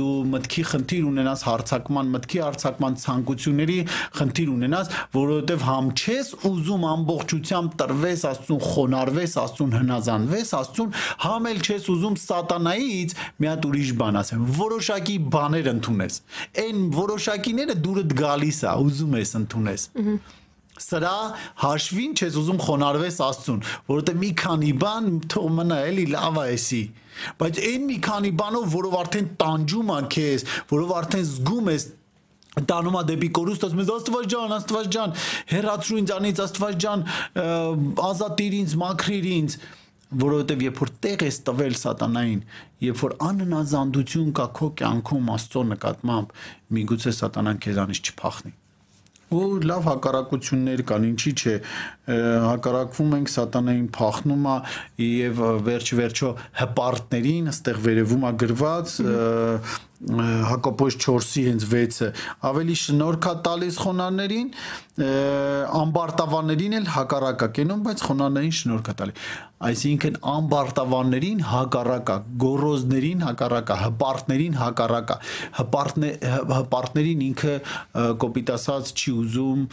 դու մտքի խնդիր ունենաս հարցակման, մտքի հարցակման ցանկությունների ավելի խնդիր ունենաս, որովհետև համ չես ուզում ամբողջությամբ տրվես Աստծուն, խոնարհվես Աստծուն, հնազանդվես Աստծուն, համ էլ չես ուզում սատանայից մի հատ ուրիշ բան ասեմ, որոշակի բաներ ընդունես։ Այն որոշակիները դուրդ գալիս է, ուզում ես ընդունես։ Սրա հաշվին չես ուզում խոնարհվես Աստծուն, որովհետեւ մի քանի բան թող մնա էլի լավ է էսի։ Բայց այն մի քանի բանով, որով արդեն տանջում ա քեզ, որով արդեն զգում ես տանում է դեպի կորուստ, ասում ես Աստված ջան, Աստված ջան, հերացրու ինձ անից Աստված ջան, ազատիր ինձ, մաքրիր ինձ, որովհետև երբ որ տեղ ես տվել սատանային, երբ որ անհնազանդություն կա քո կյանքում Աստծո նկատմամբ, միգուցե սատանան քեզանից չփախնի ու լավ հակարակություններ կան ինչի՞ չէ հակարակվում ենք սատանային փախնում է եւ վերջ վերջո հպարտներին ըստեղ վերևում է գրված Հակոբոս 4-ի հենց 6-ը ավելի շնորհքա տալիս խոնարներին ամբարտավաններին էլ հակառակա կենում բայց խոնարներին շնորհքա տալի այսինքն ամբարտավաններին հակառակա գորոզներին հակառակա հպարտներին հակառակա հպարտն հպարտներին ինքը կոպիտ ասած չի ուզում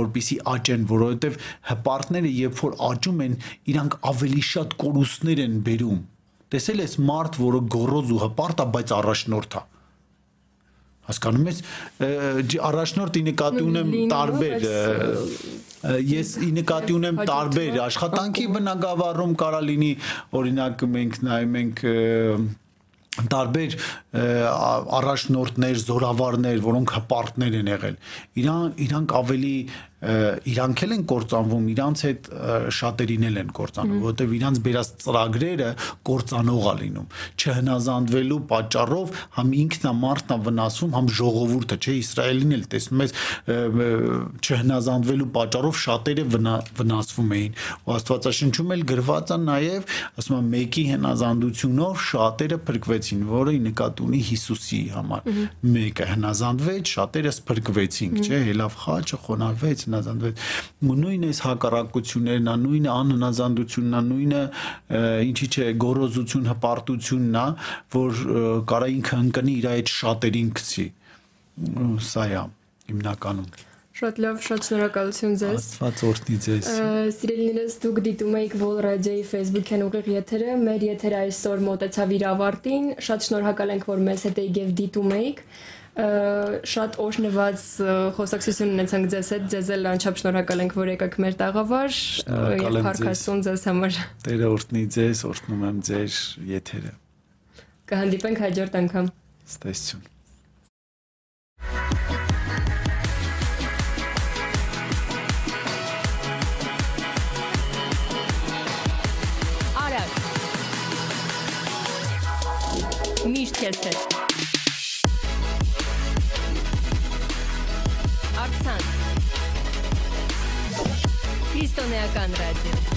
որպիսի աճեն որովհետև հպարտները երբ որ աճում են իրանք ավելի շատ կորուստներ են բերում Տեսել ես մարդ, որը գորոզ ու հպարտ է, բայց առաջնորդ է։ Հասկանում ես, առաջնորդի նկատի ունեմ տարբեր ես ի նկատի ունեմ տարբեր աշխատանքի բնակավարում կարա լինի օրինակ մենք նայում ենք տարբեր առաջնորդներ, զորավարներ, որոնք հպարտներ են եղել։ Իրան իրանք ավելի իրանք էլ են կործանվում, իրանց հետ շատերին էլ են կործանում, որովհետև իրանց բերած ծրագրերը կործանող է լինում։ Չհնազանդվելու պատճառով համ ինքն է մարդն է վնասվում, համ ժողովուրդը, չէ, Իսրայելին էլ տեսնում ես չհնազանդվելու պատճառով շատերը վնասվում էին։ Ու Աստվածաշնչում էլ գրված է նաև, ասում է, մեկի հնազանդությունով շատերը փրկվեցին, որը նկատ ունի Հիսուսի համար։ Մեկը հնազանդվեց, շատերը սփրկվեցին, չէ, հելավ խաչը խոնարհվեց, հնազանդվեց ու նույն այս հակառակություններն է նույնը անհնազանդությունն է նույնը ինչի՞ չէ գորոզություն հպարտությունն է որ կարա ինքը ընկնի իր այդ շատերին գցի սա է հիմնականում Շատ լավ, շատ շնորհակալություն ձեզ։ Աստված օրհնի ձեզ։ Սիրելիներս, դուք դիտում եք Vol Radio-ի Facebook-յան ուղիղ եթերը։ Մեր եթերը այսօր մոտեցավ իր ավարտին։ Շատ շնորհակալ ենք, որ մեզ հետ եք եւ դիտում եք շատ օշնված խոսակցություն ունեցանք ձեզ հետ, ձեզ էլ անչափ շնորհակալ ենք, որ եկաք մեր տաղավար եւ փառքասուն ձեզ համար։ Տերը օրհնի ձեզ, օրհնում եմ ձեր եթերը։ Կհանդիպենք հաջորդ անգամ։ Ստեսություն։ Միշտ քեզ հետ։ Արցանց։ Քրիստոնեական ռադիո։